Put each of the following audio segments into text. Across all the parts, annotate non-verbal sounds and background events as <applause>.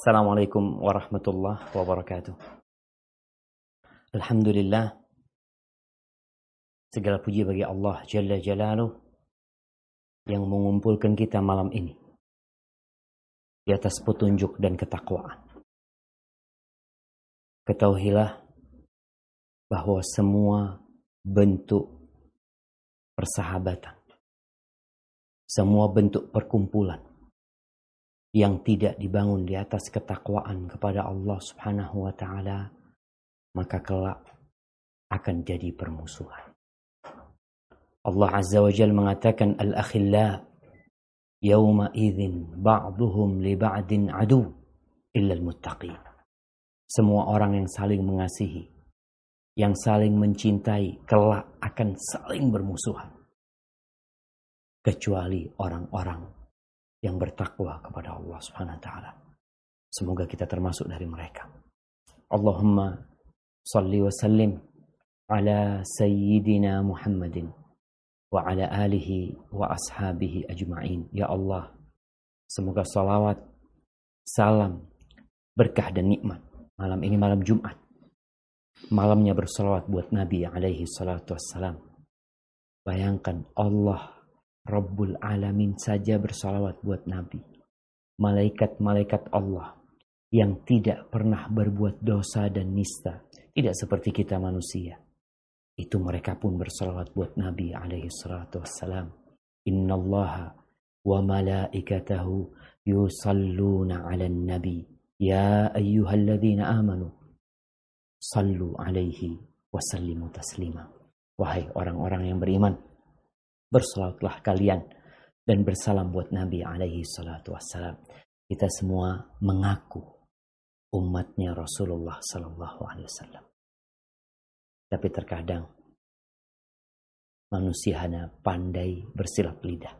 Assalamualaikum warahmatullahi wabarakatuh. Alhamdulillah. Segala puji bagi Allah Jalla Jalaluh yang mengumpulkan kita malam ini di atas petunjuk dan ketakwaan. Ketahuilah bahwa semua bentuk persahabatan, semua bentuk perkumpulan yang tidak dibangun di atas ketakwaan kepada Allah Subhanahu wa taala maka kelak akan jadi permusuhan. Allah Azza wa Jalla mengatakan al-akhilla yawma idzin ba'dhum li ba'din adu illa al-muttaqin. Semua orang yang saling mengasihi, yang saling mencintai kelak akan saling bermusuhan. Kecuali orang-orang yang bertakwa kepada Allah Subhanahu wa taala. Semoga kita termasuk dari mereka. Allahumma salli wa sallim ala sayyidina Muhammadin wa ala alihi wa ashabihi ajma'in. Ya Allah, semoga salawat, salam, berkah dan nikmat malam ini malam Jumat. Malamnya bersalawat buat Nabi alaihi salatu wassalam. Bayangkan Allah Rabbul Alamin saja bersalawat buat Nabi. Malaikat-malaikat Allah yang tidak pernah berbuat dosa dan nista. Tidak seperti kita manusia. Itu mereka pun bersalawat buat Nabi alaihi salatu wassalam. Inna Allah wa malaikatahu yusalluna ala nabi. Ya ayyuhalladzina amanu. Sallu alaihi wasallimu taslima. Wahai orang-orang yang beriman bersalawatlah kalian dan bersalam buat Nabi alaihi salatu wassalam. Kita semua mengaku umatnya Rasulullah sallallahu alaihi wasallam. Tapi terkadang manusia hanya pandai bersilap lidah.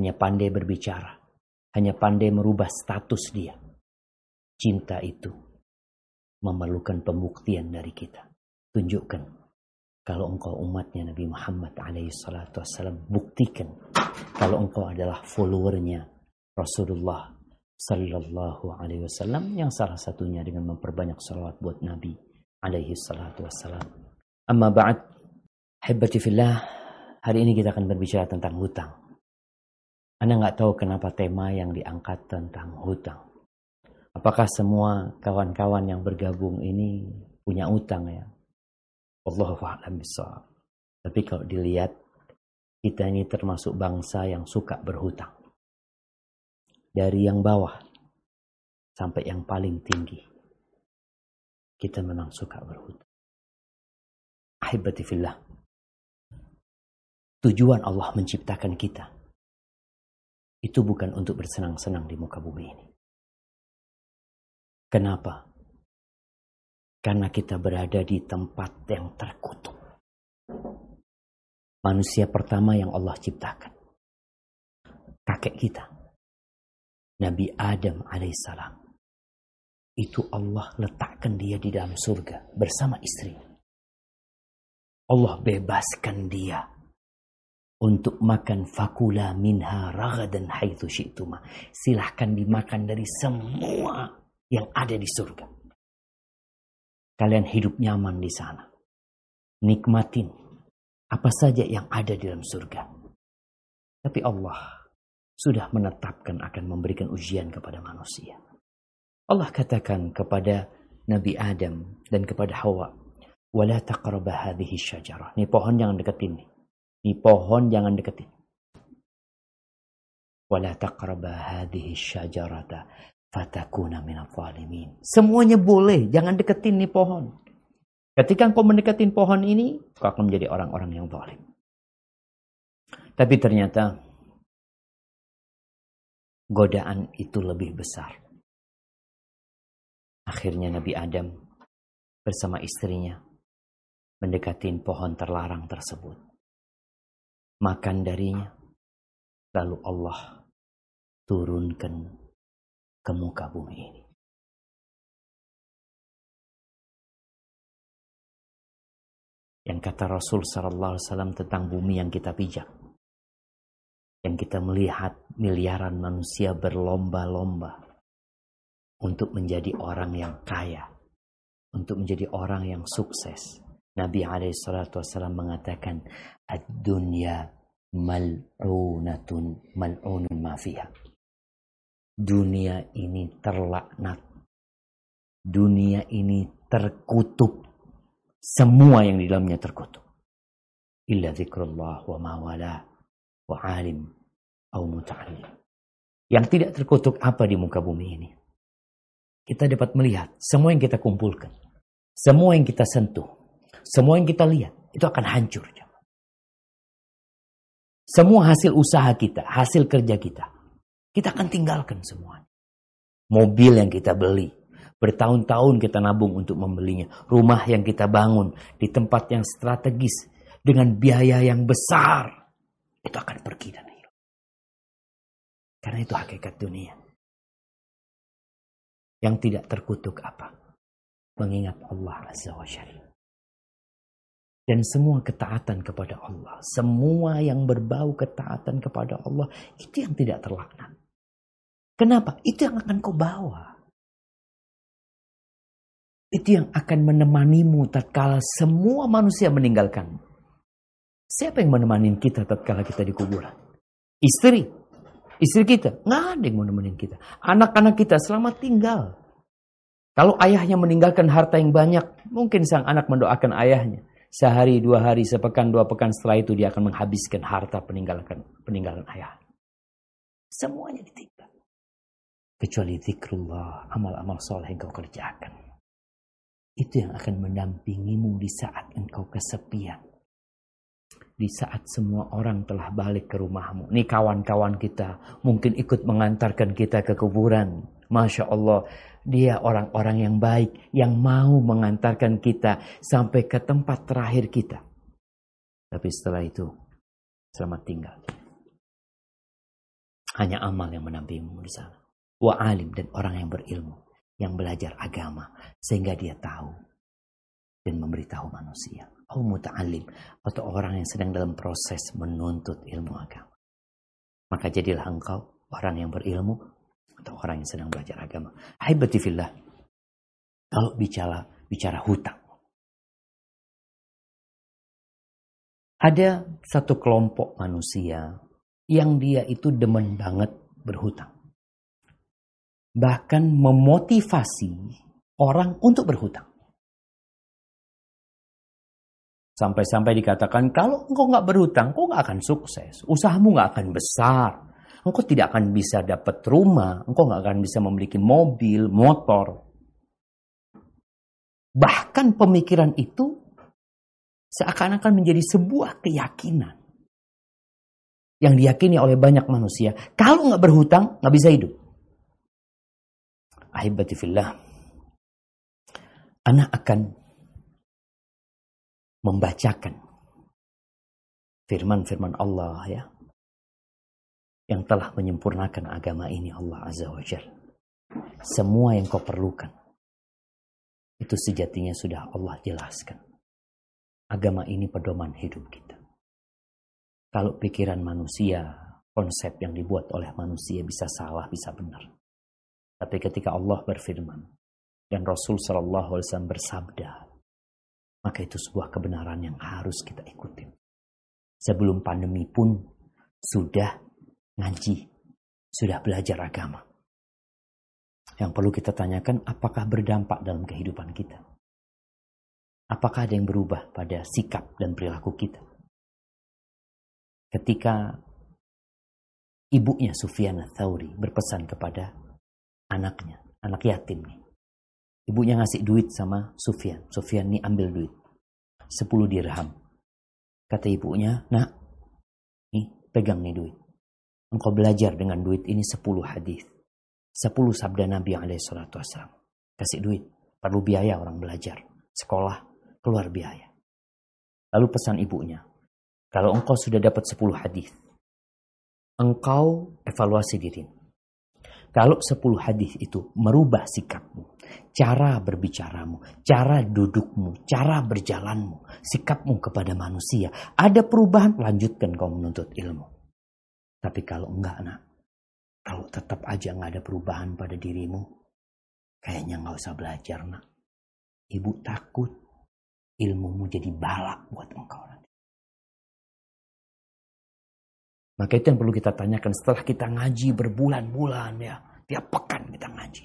Hanya pandai berbicara. Hanya pandai merubah status dia. Cinta itu memerlukan pembuktian dari kita. Tunjukkan kalau engkau umatnya Nabi Muhammad alaihi salatu wassalam, buktikan kalau engkau adalah followernya Rasulullah sallallahu alaihi wasallam yang salah satunya dengan memperbanyak salawat buat Nabi alaihi salatu wassalam. Amma ba'd, hibbati fillah, hari ini kita akan berbicara tentang hutang. Anda nggak tahu kenapa tema yang diangkat tentang hutang. Apakah semua kawan-kawan yang bergabung ini punya utang ya? Allah a'lam bishawab. Tapi kalau dilihat kita ini termasuk bangsa yang suka berhutang. Dari yang bawah sampai yang paling tinggi. Kita memang suka berhutang. Ahibati fillah. Tujuan Allah menciptakan kita. Itu bukan untuk bersenang-senang di muka bumi ini. Kenapa? Karena kita berada di tempat yang terkutuk. Manusia pertama yang Allah ciptakan. Kakek kita. Nabi Adam alaihissalam. Itu Allah letakkan dia di dalam surga bersama istri. Allah bebaskan dia untuk makan fakula minha ragadan haitsu syi'tuma. Silahkan dimakan dari semua yang ada di surga. Kalian hidup nyaman di sana. Nikmatin apa saja yang ada di dalam surga. Tapi Allah sudah menetapkan akan memberikan ujian kepada manusia. Allah katakan kepada Nabi Adam dan kepada Hawa, "Wala taqraba hadhihi syajarah." Ini pohon jangan deketin nih. Ini pohon jangan deketin. Wala taqraba hadhihi syajarata fatakuna minal zalimin. Semuanya boleh, jangan deketin nih pohon. Ketika engkau mendekatin pohon ini, kau akan menjadi orang-orang yang zalim. Tapi ternyata godaan itu lebih besar. Akhirnya Nabi Adam bersama istrinya mendekatin pohon terlarang tersebut. Makan darinya, lalu Allah turunkan ke muka bumi ini. Yang kata Rasul Sallallahu Alaihi Wasallam tentang bumi yang kita pijak. Yang kita melihat miliaran manusia berlomba-lomba untuk menjadi orang yang kaya, untuk menjadi orang yang sukses. Nabi SAW mengatakan, "Ad-dunya mal'unatun mal'unun mafiha." Dunia ini terlaknat. Dunia ini terkutuk. Semua yang di dalamnya terkutuk. Illa zikrullah wa mawala wa alim au muta'allim. Yang tidak terkutuk apa di muka bumi ini? Kita dapat melihat semua yang kita kumpulkan. Semua yang kita sentuh. Semua yang kita lihat. Itu akan hancur. Semua hasil usaha kita. Hasil kerja kita. Kita akan tinggalkan semua. Mobil yang kita beli. Bertahun-tahun kita nabung untuk membelinya. Rumah yang kita bangun di tempat yang strategis dengan biaya yang besar. Itu akan pergi dan hilang. Karena itu hakikat dunia. Yang tidak terkutuk apa? Mengingat Allah Azza wa Jalla. Dan semua ketaatan kepada Allah. Semua yang berbau ketaatan kepada Allah. Itu yang tidak terlaknat. Kenapa? Itu yang akan kau bawa. Itu yang akan menemanimu tatkala semua manusia meninggalkan. Siapa yang menemani kita tatkala kita di kuburan? Istri. Istri kita. Nggak ada yang mau nemenin kita. Anak-anak kita selamat tinggal. Kalau ayahnya meninggalkan harta yang banyak, mungkin sang anak mendoakan ayahnya. Sehari, dua hari, sepekan, dua pekan setelah itu dia akan menghabiskan harta peninggalan peninggalan ayah. Semuanya ditinggal kecuali zikrullah, amal-amal soleh yang kau kerjakan. Itu yang akan mendampingimu di saat engkau kesepian. Di saat semua orang telah balik ke rumahmu. Ini kawan-kawan kita mungkin ikut mengantarkan kita ke kuburan. Masya Allah, dia orang-orang yang baik yang mau mengantarkan kita sampai ke tempat terakhir kita. Tapi setelah itu, selamat tinggal. Hanya amal yang mendampingimu di sana wa alim dan orang yang berilmu yang belajar agama sehingga dia tahu dan memberitahu manusia. Au muta'alim atau orang yang sedang dalam proses menuntut ilmu agama. Maka jadilah engkau orang yang berilmu atau orang yang sedang belajar agama. Haibati fillah. Kalau bicara bicara hutang. Ada satu kelompok manusia yang dia itu demen banget berhutang bahkan memotivasi orang untuk berhutang. Sampai-sampai dikatakan, kalau engkau nggak berhutang, engkau nggak akan sukses. Usahamu nggak akan besar. Engkau tidak akan bisa dapat rumah. Engkau nggak akan bisa memiliki mobil, motor. Bahkan pemikiran itu seakan-akan menjadi sebuah keyakinan. Yang diyakini oleh banyak manusia. Kalau nggak berhutang, nggak bisa hidup. Ahibati fillah. Anak akan membacakan firman-firman Allah ya. Yang telah menyempurnakan agama ini Allah Azza wa Jal. Semua yang kau perlukan. Itu sejatinya sudah Allah jelaskan. Agama ini pedoman hidup kita. Kalau pikiran manusia, konsep yang dibuat oleh manusia bisa salah, bisa benar. Tapi ketika Allah berfirman dan Rasul Shallallahu Alaihi Wasallam bersabda, maka itu sebuah kebenaran yang harus kita ikuti. Sebelum pandemi pun sudah ngaji, sudah belajar agama. Yang perlu kita tanyakan, apakah berdampak dalam kehidupan kita? Apakah ada yang berubah pada sikap dan perilaku kita? Ketika ibunya Sufyan Thauri berpesan kepada anaknya, anak yatim nih. Ibunya ngasih duit sama Sufyan. Sufyan nih ambil duit. 10 dirham. Kata ibunya, nak, nih pegang nih duit. Engkau belajar dengan duit ini 10 hadis. 10 sabda Nabi alaihissalatu wassalam. Kasih duit. Perlu biaya orang belajar. Sekolah, keluar biaya. Lalu pesan ibunya, kalau engkau sudah dapat 10 hadis, engkau evaluasi dirimu. Kalau 10 hadis itu merubah sikapmu, cara berbicaramu, cara dudukmu, cara berjalanmu, sikapmu kepada manusia, ada perubahan, lanjutkan kau menuntut ilmu. Tapi kalau enggak, nak, kalau tetap aja nggak ada perubahan pada dirimu, Kayaknya nggak usah belajar nak. Ibu takut ilmumu jadi balak buat engkau. Maka itu yang perlu kita tanyakan setelah kita ngaji berbulan-bulan ya. Tiap pekan kita ngaji.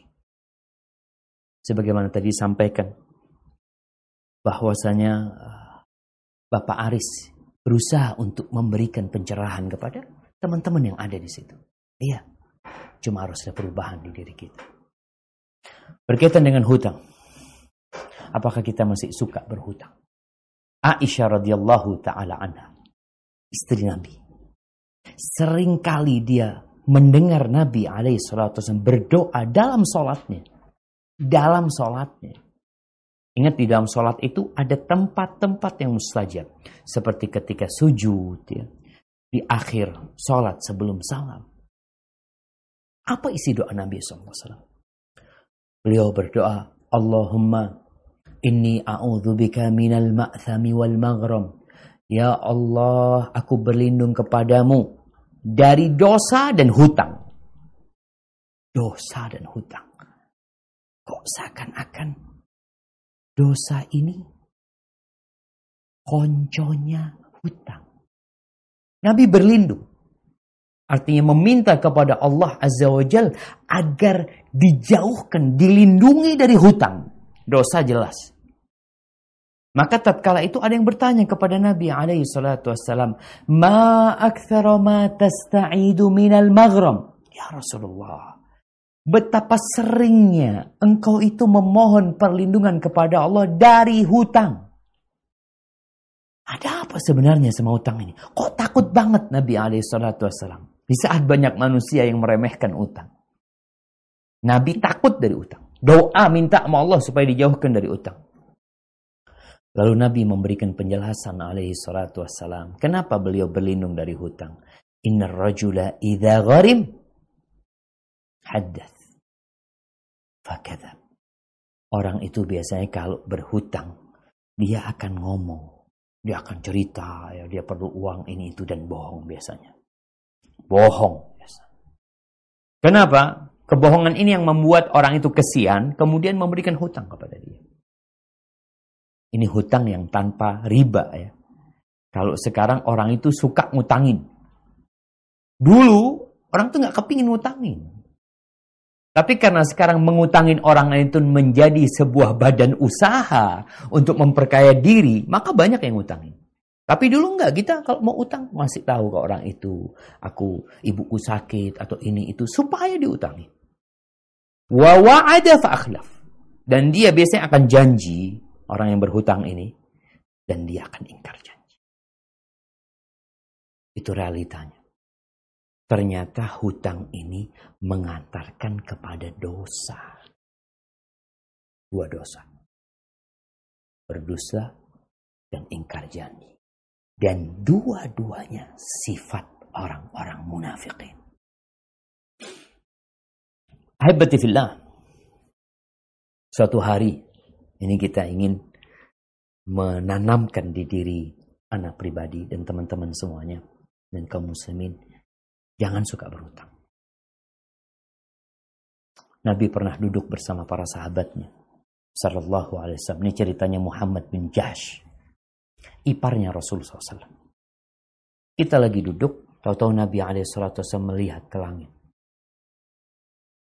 Sebagaimana tadi disampaikan. Bahwasanya eh, Bapak Aris berusaha untuk memberikan pencerahan kepada teman-teman yang ada di situ. Iya, cuma harus ada perubahan di diri kita. Berkaitan dengan hutang. Apakah kita masih suka berhutang? Aisyah radhiyallahu taala anha, istri Nabi. Seringkali dia mendengar Nabi alaihi salatu berdoa dalam solatnya. Dalam solatnya. Ingat di dalam sholat itu ada tempat-tempat yang mustajab. Seperti ketika sujud, ya, di akhir sholat sebelum salam. Apa isi doa Nabi SAW? Beliau berdoa, Allahumma inni a'udzubika minal ma'thami wal maghram. Ya Allah, aku berlindung kepadamu dari dosa dan hutang. Dosa dan hutang. Kok seakan-akan dosa ini konconya hutang. Nabi berlindung. Artinya meminta kepada Allah Azza wa Jal agar dijauhkan, dilindungi dari hutang. Dosa jelas. Maka tatkala itu ada yang bertanya kepada Nabi alaihi salatu wassalam, "Ma aktsara ma tasta'idu minal maghram?" Ya Rasulullah, Betapa seringnya engkau itu memohon perlindungan kepada Allah dari hutang. Ada apa sebenarnya sama hutang ini? Kok takut banget Nabi Alaihissalam? Di saat banyak manusia yang meremehkan utang. Nabi takut dari utang. Doa minta sama Allah supaya dijauhkan dari utang. Lalu Nabi memberikan penjelasan alaihi salatu wassalam. Kenapa beliau berlindung dari hutang? Inna rajula idha gharim haddath fakadab. Orang itu biasanya kalau berhutang, dia akan ngomong. Dia akan cerita, ya dia perlu uang ini itu dan bohong biasanya. Bohong biasa. Kenapa? Kebohongan ini yang membuat orang itu kesian, kemudian memberikan hutang kepada dia. Ini hutang yang tanpa riba ya. Kalau sekarang orang itu suka ngutangin. Dulu orang tuh nggak kepingin ngutangin. Tapi karena sekarang mengutangin orang lain itu menjadi sebuah badan usaha untuk memperkaya diri, maka banyak yang ngutangin. Tapi dulu enggak, kita kalau mau utang masih tahu ke orang itu, aku ibuku sakit atau ini itu supaya diutangi. Wa wa'ada fa'akhlaf. Dan dia biasanya akan janji orang yang berhutang ini dan dia akan ingkar janji. Itu realitanya. Ternyata hutang ini mengantarkan kepada dosa. Dua dosa. Berdosa dan ingkar janji. Dan dua-duanya sifat orang-orang munafikin. Ahibati fillah. Suatu hari ini kita ingin menanamkan di diri anak pribadi dan teman-teman semuanya dan kaum muslimin Jangan suka berhutang. Nabi pernah duduk bersama para sahabatnya. Sallallahu alaihi wasallam. Ini ceritanya Muhammad bin Jahsh. Iparnya Rasul SAW. Kita lagi duduk, tahu-tahu Nabi alaihi wasallam melihat ke langit.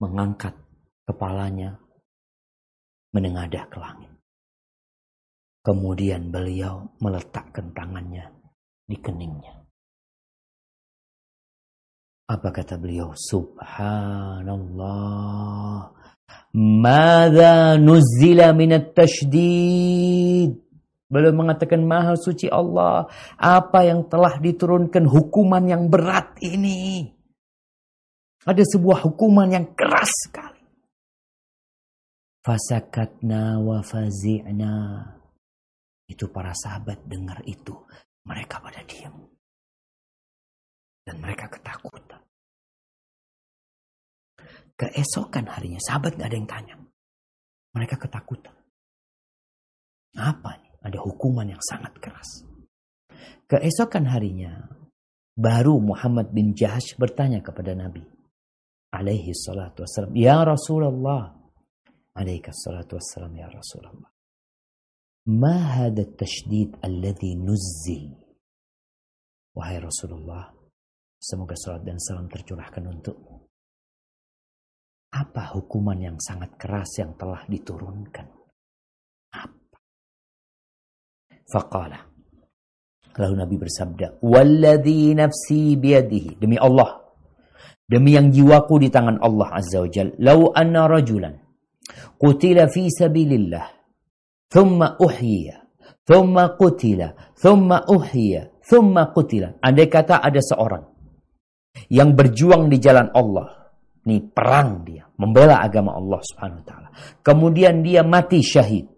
Mengangkat kepalanya, menengadah ke langit. Kemudian beliau meletakkan tangannya di keningnya. Apa kata beliau? Subhanallah. Mada nuzila minat tashdid. Beliau mengatakan maha suci Allah. Apa yang telah diturunkan hukuman yang berat ini. Ada sebuah hukuman yang keras sekali. Fasakatna wa fazi'na. Itu para sahabat dengar itu. Mereka pada diam. Dan mereka ketakutan. Keesokan harinya, sahabat gak ada yang tanya. Mereka ketakutan. Apa nih? Ada hukuman yang sangat keras. Keesokan harinya, baru Muhammad bin Jahash bertanya kepada Nabi. Alaihi salatu wassalam. Ya Rasulullah, Alaika salatu wassalam ya Rasulullah. Ma hada tashdid alladhi nuzzil. Wahai Rasulullah, semoga salat dan salam tercurahkan untukmu. Apa hukuman yang sangat keras yang telah diturunkan? Apa? Faqala. Lalu Nabi bersabda, "Walladzi nafsi biyadihi." Demi Allah, demi yang jiwaku di tangan Allah Azza wa Jalla, "Lau anna rajulan qutila fi sabilillah, thumma uhyiya, thumma qutila, thumma uhyiya, thumma qutila." Andai kata ada seorang yang berjuang di jalan Allah, nih perang dia, membela agama Allah Subhanahu wa taala. Kemudian dia mati syahid.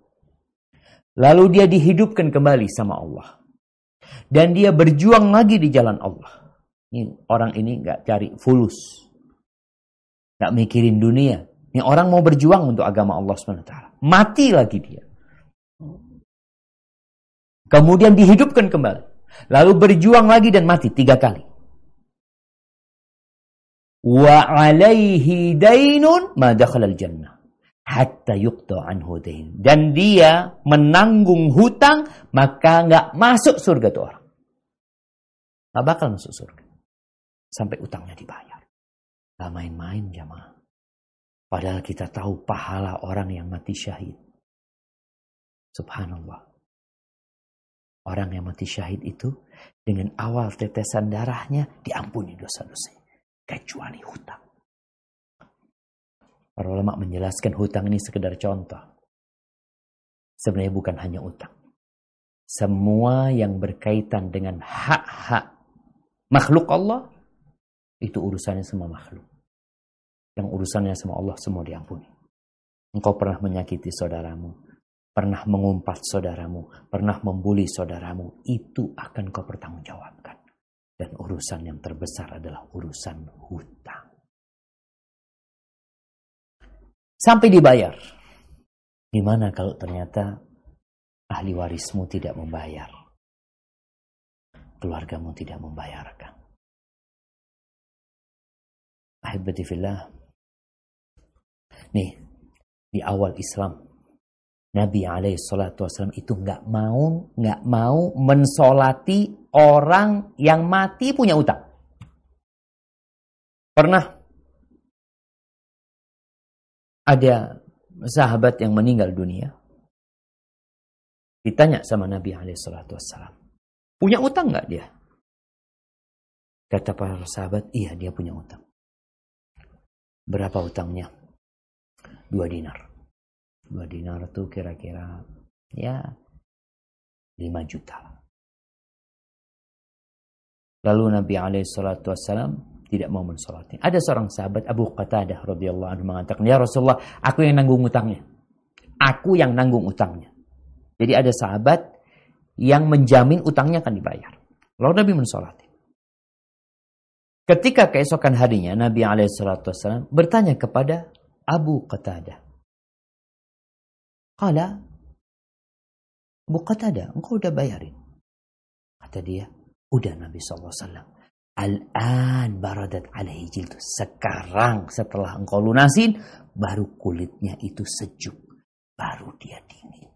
Lalu dia dihidupkan kembali sama Allah. Dan dia berjuang lagi di jalan Allah. Ini orang ini nggak cari fulus. Nggak mikirin dunia. Ini orang mau berjuang untuk agama Allah SWT. Mati lagi dia. Kemudian dihidupkan kembali. Lalu berjuang lagi dan mati tiga kali. Wa alaihi dainun ma jannah. Hatta yukta anhu dain. Dan dia menanggung hutang, maka nggak masuk surga tuh orang. Nggak bakal masuk surga sampai utangnya dibayar. Gak main-main jamaah. Padahal kita tahu pahala orang yang mati syahid. Subhanallah. Orang yang mati syahid itu dengan awal tetesan darahnya diampuni dosa-dosa. Kecuali hutang. Para ulama menjelaskan hutang ini sekedar contoh. Sebenarnya bukan hanya utang. Semua yang berkaitan dengan hak-hak makhluk Allah itu urusannya sama makhluk. Yang urusannya sama Allah semua diampuni. Engkau pernah menyakiti saudaramu, pernah mengumpat saudaramu, pernah membuli saudaramu, itu akan kau pertanggungjawabkan. Dan urusan yang terbesar adalah urusan hutang. Sampai dibayar. Gimana kalau ternyata ahli warismu tidak membayar? Keluargamu tidak membayarkan. Ahibati fillah. Nih, di awal Islam, Nabi alaihi salatu wasallam itu nggak mau nggak mau mensolati orang yang mati punya utang. Pernah ada sahabat yang meninggal dunia. Ditanya sama Nabi alaihi salatu wasallam, punya utang nggak dia? Kata para sahabat, iya dia punya utang. Berapa utangnya? Dua dinar. Dua dinar itu kira-kira ya lima juta. Lalu Nabi Alaihissalatu Wassalam tidak mau mensolatnya. Ada seorang sahabat Abu Qatadah radhiyallahu anhu mengatakan, "Ya Rasulullah, aku yang nanggung utangnya. Aku yang nanggung utangnya." Jadi ada sahabat yang menjamin utangnya akan dibayar. Lalu Nabi mensolatnya. Ketika keesokan harinya Nabi Alaihissalam bertanya kepada Abu Qatadah. Kala, Abu Qatadah, engkau udah bayarin. Kata dia, udah Nabi SAW. Al-an baradat alaihi jildu. Sekarang setelah engkau lunasin, baru kulitnya itu sejuk. Baru dia dingin.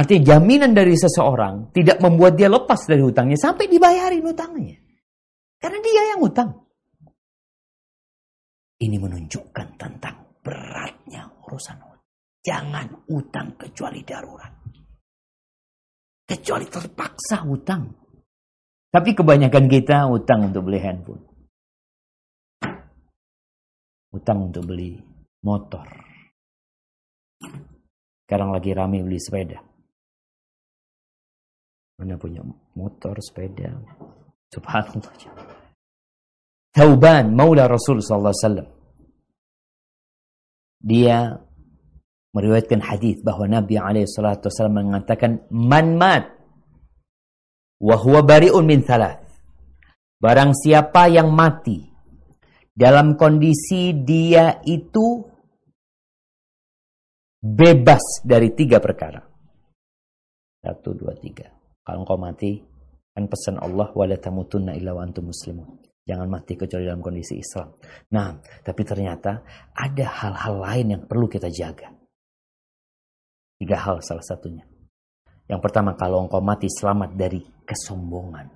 Artinya jaminan dari seseorang tidak membuat dia lepas dari hutangnya sampai dibayarin hutangnya. Karena dia yang utang. Ini menunjukkan tentang beratnya urusan utang. Jangan utang kecuali darurat. Kecuali terpaksa utang. Tapi kebanyakan kita utang untuk beli handphone. Utang untuk beli motor. Sekarang lagi rame beli sepeda. Mana punya motor, sepeda. Subhanallah. Thauban maula Rasul sallallahu alaihi wasallam. Dia meriwayatkan hadis bahwa Nabi alaihi salatu wasallam mengatakan man mat wa huwa bari'un min thalath. Barang siapa yang mati dalam kondisi dia itu bebas dari tiga perkara. Satu, dua, tiga. Kalau engkau mati, kan pesan Allah, wala tamutunna illa wa antum muslimun. Jangan mati kecuali dalam kondisi Islam. Nah, tapi ternyata ada hal-hal lain yang perlu kita jaga. Tiga hal salah satunya. Yang pertama, kalau engkau mati selamat dari kesombongan.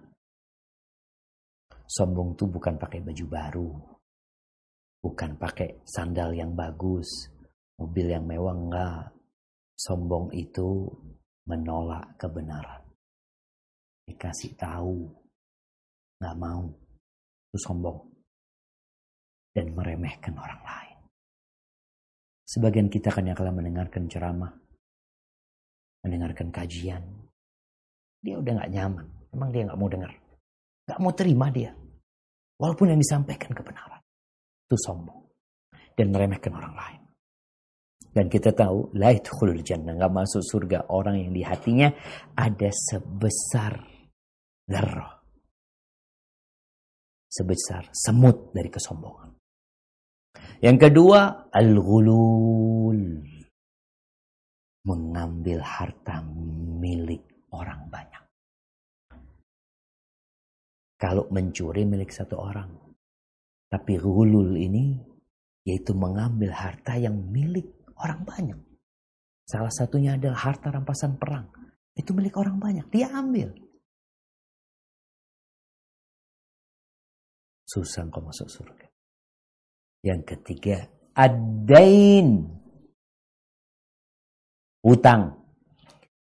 Sombong itu bukan pakai baju baru. Bukan pakai sandal yang bagus. Mobil yang mewah, enggak. Sombong itu menolak kebenaran. Dikasih tahu. Nggak mau. Sombong. Dan meremehkan orang lain. Sebagian kita kan yang akan mendengarkan ceramah mendengarkan kajian. Dia udah gak nyaman. Emang dia gak mau dengar. Gak mau terima dia. Walaupun yang disampaikan kebenaran. Itu sombong. Dan meremehkan orang lain. Dan kita tahu, la khulul jannah. Gak masuk surga orang yang di hatinya ada sebesar darah. Sebesar semut dari kesombongan. Yang kedua, al-ghulul mengambil harta milik orang banyak. Kalau mencuri milik satu orang. Tapi gulul ini yaitu mengambil harta yang milik orang banyak. Salah satunya adalah harta rampasan perang. Itu milik orang banyak. Dia ambil. Susah kau masuk surga. Yang ketiga, adain Hutang.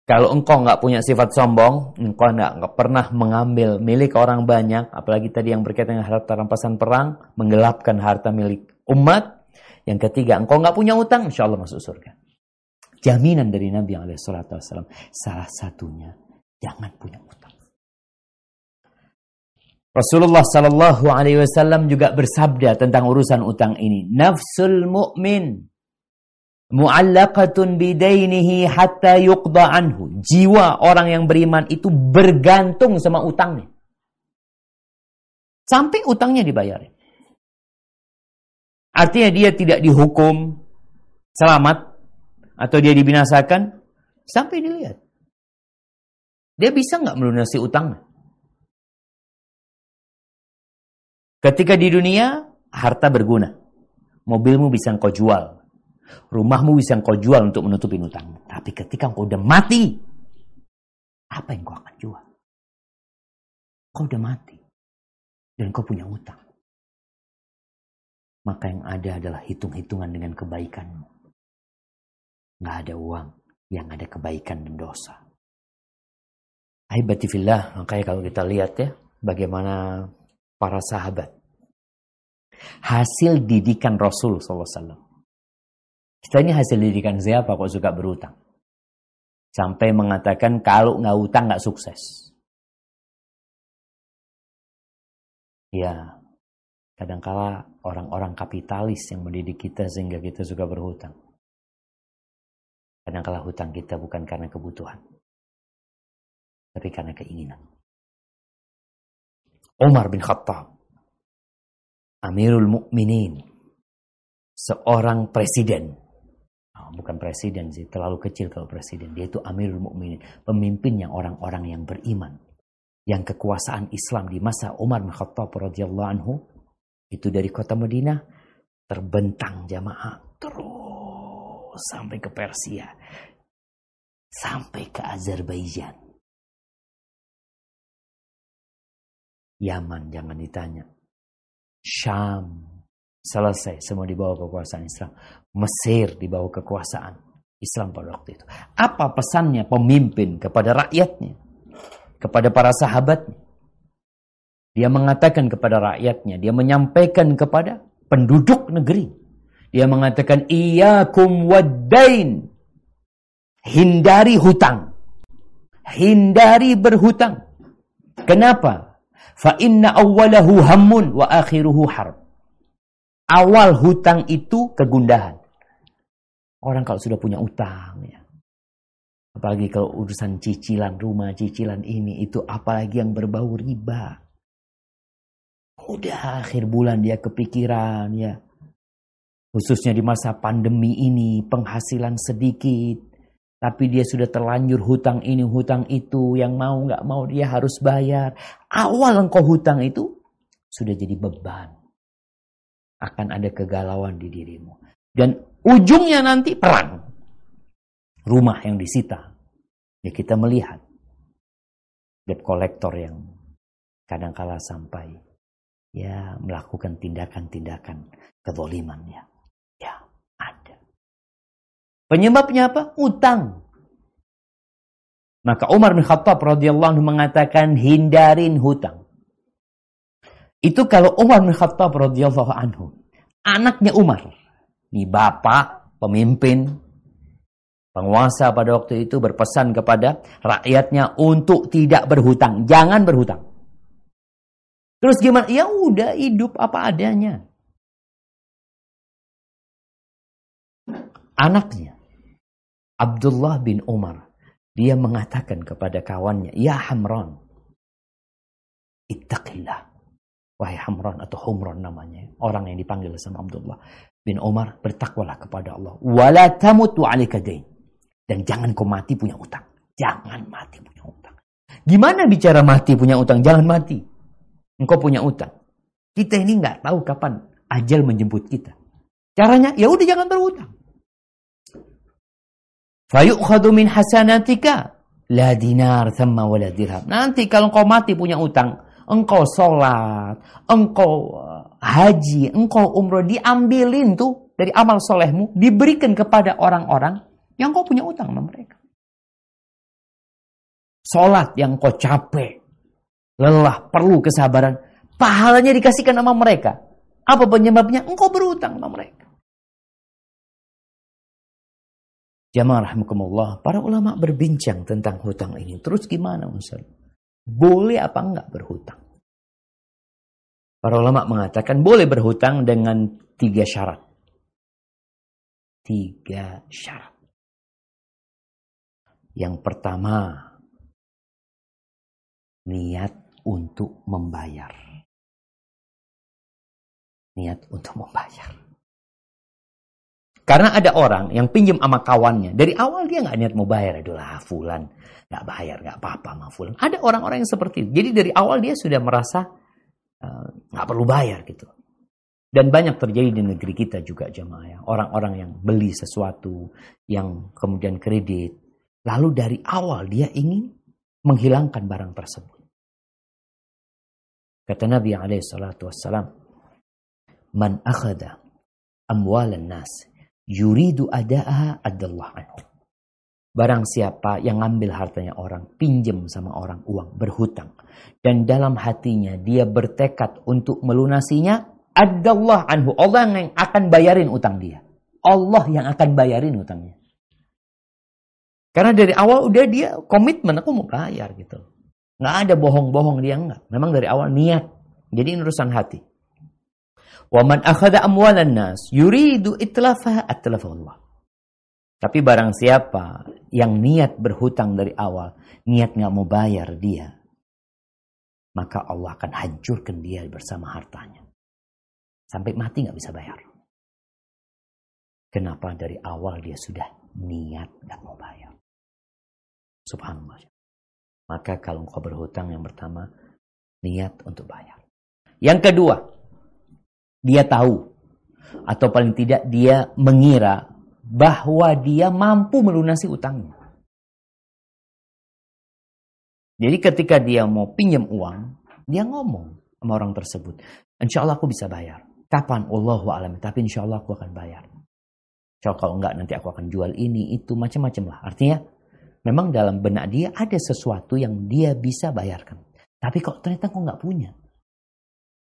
Kalau engkau nggak punya sifat sombong, engkau nggak, pernah mengambil milik orang banyak, apalagi tadi yang berkaitan dengan harta rampasan perang, menggelapkan harta milik umat. Yang ketiga, engkau nggak punya utang, insya Allah masuk surga. Jaminan dari Nabi yang Wasallam. Salah satunya, jangan punya utang. Rasulullah Sallallahu Alaihi Wasallam juga bersabda tentang urusan utang ini. Nafsul mu'min mu'allaqatun bidainihi hatta yuqda anhu. Jiwa orang yang beriman itu bergantung sama utangnya. Sampai utangnya dibayar. Artinya dia tidak dihukum selamat atau dia dibinasakan sampai dilihat. Dia bisa nggak melunasi utangnya? Ketika di dunia, harta berguna. Mobilmu bisa engkau jual. Rumahmu bisa engkau jual untuk menutupi utang. Tapi ketika engkau udah mati, apa yang kau akan jual? Kau udah mati. Dan kau punya utang. Maka yang ada adalah hitung-hitungan dengan kebaikanmu. Nggak ada uang, yang ada kebaikan dan dosa. Aibatifillah, makanya kalau kita lihat ya, bagaimana para sahabat. Hasil didikan Rasul SAW kita ini hasil didikan siapa kok suka berutang? Sampai mengatakan kalau nggak utang nggak sukses. Ya, kadangkala orang-orang kapitalis yang mendidik kita sehingga kita suka berhutang. Kadangkala hutang kita bukan karena kebutuhan, tapi karena keinginan. Umar bin Khattab, Amirul Mukminin, seorang presiden bukan presiden sih, terlalu kecil kalau presiden. Dia itu Amirul Mukminin, pemimpin yang orang-orang yang beriman. Yang kekuasaan Islam di masa Umar bin Khattab radhiyallahu anhu itu dari kota Madinah terbentang jamaah terus sampai ke Persia. Sampai ke Azerbaijan. Yaman jangan ditanya. Syam Selesai semua di bawah kekuasaan Islam. Mesir di bawah kekuasaan Islam pada waktu itu. Apa pesannya pemimpin kepada rakyatnya? Kepada para sahabatnya? Dia mengatakan kepada rakyatnya, dia menyampaikan kepada penduduk negeri. Dia mengatakan, Iyakum wadain. Hindari hutang. Hindari berhutang. Kenapa? Fa inna awwalahu hammun wa akhiruhu harb awal hutang itu kegundahan. Orang kalau sudah punya utang ya. Apalagi kalau urusan cicilan rumah, cicilan ini, itu apalagi yang berbau riba. Udah akhir bulan dia kepikiran ya. Khususnya di masa pandemi ini, penghasilan sedikit. Tapi dia sudah terlanjur hutang ini, hutang itu. Yang mau nggak mau dia harus bayar. Awal engkau hutang itu, sudah jadi beban. Akan ada kegalauan di dirimu. Dan ujungnya nanti perang. Rumah yang disita. Ya kita melihat. Debt kolektor yang kadangkala sampai ya melakukan tindakan-tindakan kezoliman ya. Ya, ada. Penyebabnya apa? Utang. Maka Umar bin Khattab radhiyallahu anhu mengatakan hindarin hutang. Itu kalau Umar bin Khattab radhiyallahu anhu, anaknya Umar, ini bapak, pemimpin, penguasa pada waktu itu berpesan kepada rakyatnya untuk tidak berhutang, jangan berhutang. Terus gimana? Ya udah hidup apa adanya. Anaknya Abdullah bin Umar dia mengatakan kepada kawannya, Ya Hamran, ittaqillah. Wahai Hamran atau Humran namanya. Orang yang dipanggil sama Abdullah bin Umar, bertakwalah kepada Allah. Wala tamutu alika Dan jangan kau mati punya utang. Jangan mati punya utang. Gimana bicara mati punya utang? Jangan mati. Engkau punya utang. Kita ini nggak tahu kapan ajal menjemput kita. Caranya, ya udah jangan berutang. Fayu'khadu min hasanatika la dinar thamma wala dirham. Nanti kalau engkau mati punya utang, engkau sholat, engkau uh, haji, engkau umroh, diambilin tuh dari amal solehmu, diberikan kepada orang-orang yang kau punya utang sama mereka. Sholat yang kau capek, lelah, perlu kesabaran, pahalanya dikasihkan sama mereka. Apa penyebabnya? Engkau berutang sama mereka. Jamaah rahmukumullah, para ulama berbincang tentang hutang ini. Terus gimana Ustaz? Boleh apa enggak berhutang? Para ulama mengatakan boleh berhutang dengan tiga syarat. Tiga syarat. Yang pertama, niat untuk membayar. Niat untuk membayar. Karena ada orang yang pinjam sama kawannya. Dari awal dia nggak niat mau bayar. Adalah fulan. nggak bayar, nggak apa-apa sama fulan. Ada orang-orang yang seperti itu. Jadi dari awal dia sudah merasa eh, nggak uh, perlu bayar gitu. Dan banyak terjadi di negeri kita juga jemaah ya. Orang-orang yang beli sesuatu, yang kemudian kredit. Lalu dari awal dia ingin menghilangkan barang tersebut. Kata Nabi SAW, Man akhada amwalan nas yuridu ada'aha adallah anhu. Barang siapa yang ngambil hartanya orang, pinjam sama orang uang, berhutang. Dan dalam hatinya dia bertekad untuk melunasinya, adallah anhu. Allah yang akan bayarin utang dia. Allah yang akan bayarin utangnya. Karena dari awal udah dia komitmen, aku mau bayar gitu. Nggak ada bohong-bohong dia enggak. Memang dari awal niat. Jadi urusan hati. Wa man akhadha amwalan nas yuridu itlafaha atlafa Allah. Tapi barang siapa yang niat berhutang dari awal, niat nggak mau bayar dia, maka Allah akan hancurkan dia bersama hartanya. Sampai mati nggak bisa bayar. Kenapa dari awal dia sudah niat nggak mau bayar? Subhanallah. Maka kalau engkau berhutang yang pertama, niat untuk bayar. Yang kedua, dia tahu atau paling tidak dia mengira bahwa dia mampu melunasi utangnya. Jadi ketika dia mau pinjam uang, dia ngomong sama orang tersebut, insya Allah aku bisa bayar. Kapan? Allahu alam. Tapi insya Allah aku akan bayar. Insya Allah kalau enggak nanti aku akan jual ini, itu, macam-macam lah. Artinya memang dalam benak dia ada sesuatu yang dia bisa bayarkan. Tapi kok ternyata kok nggak punya.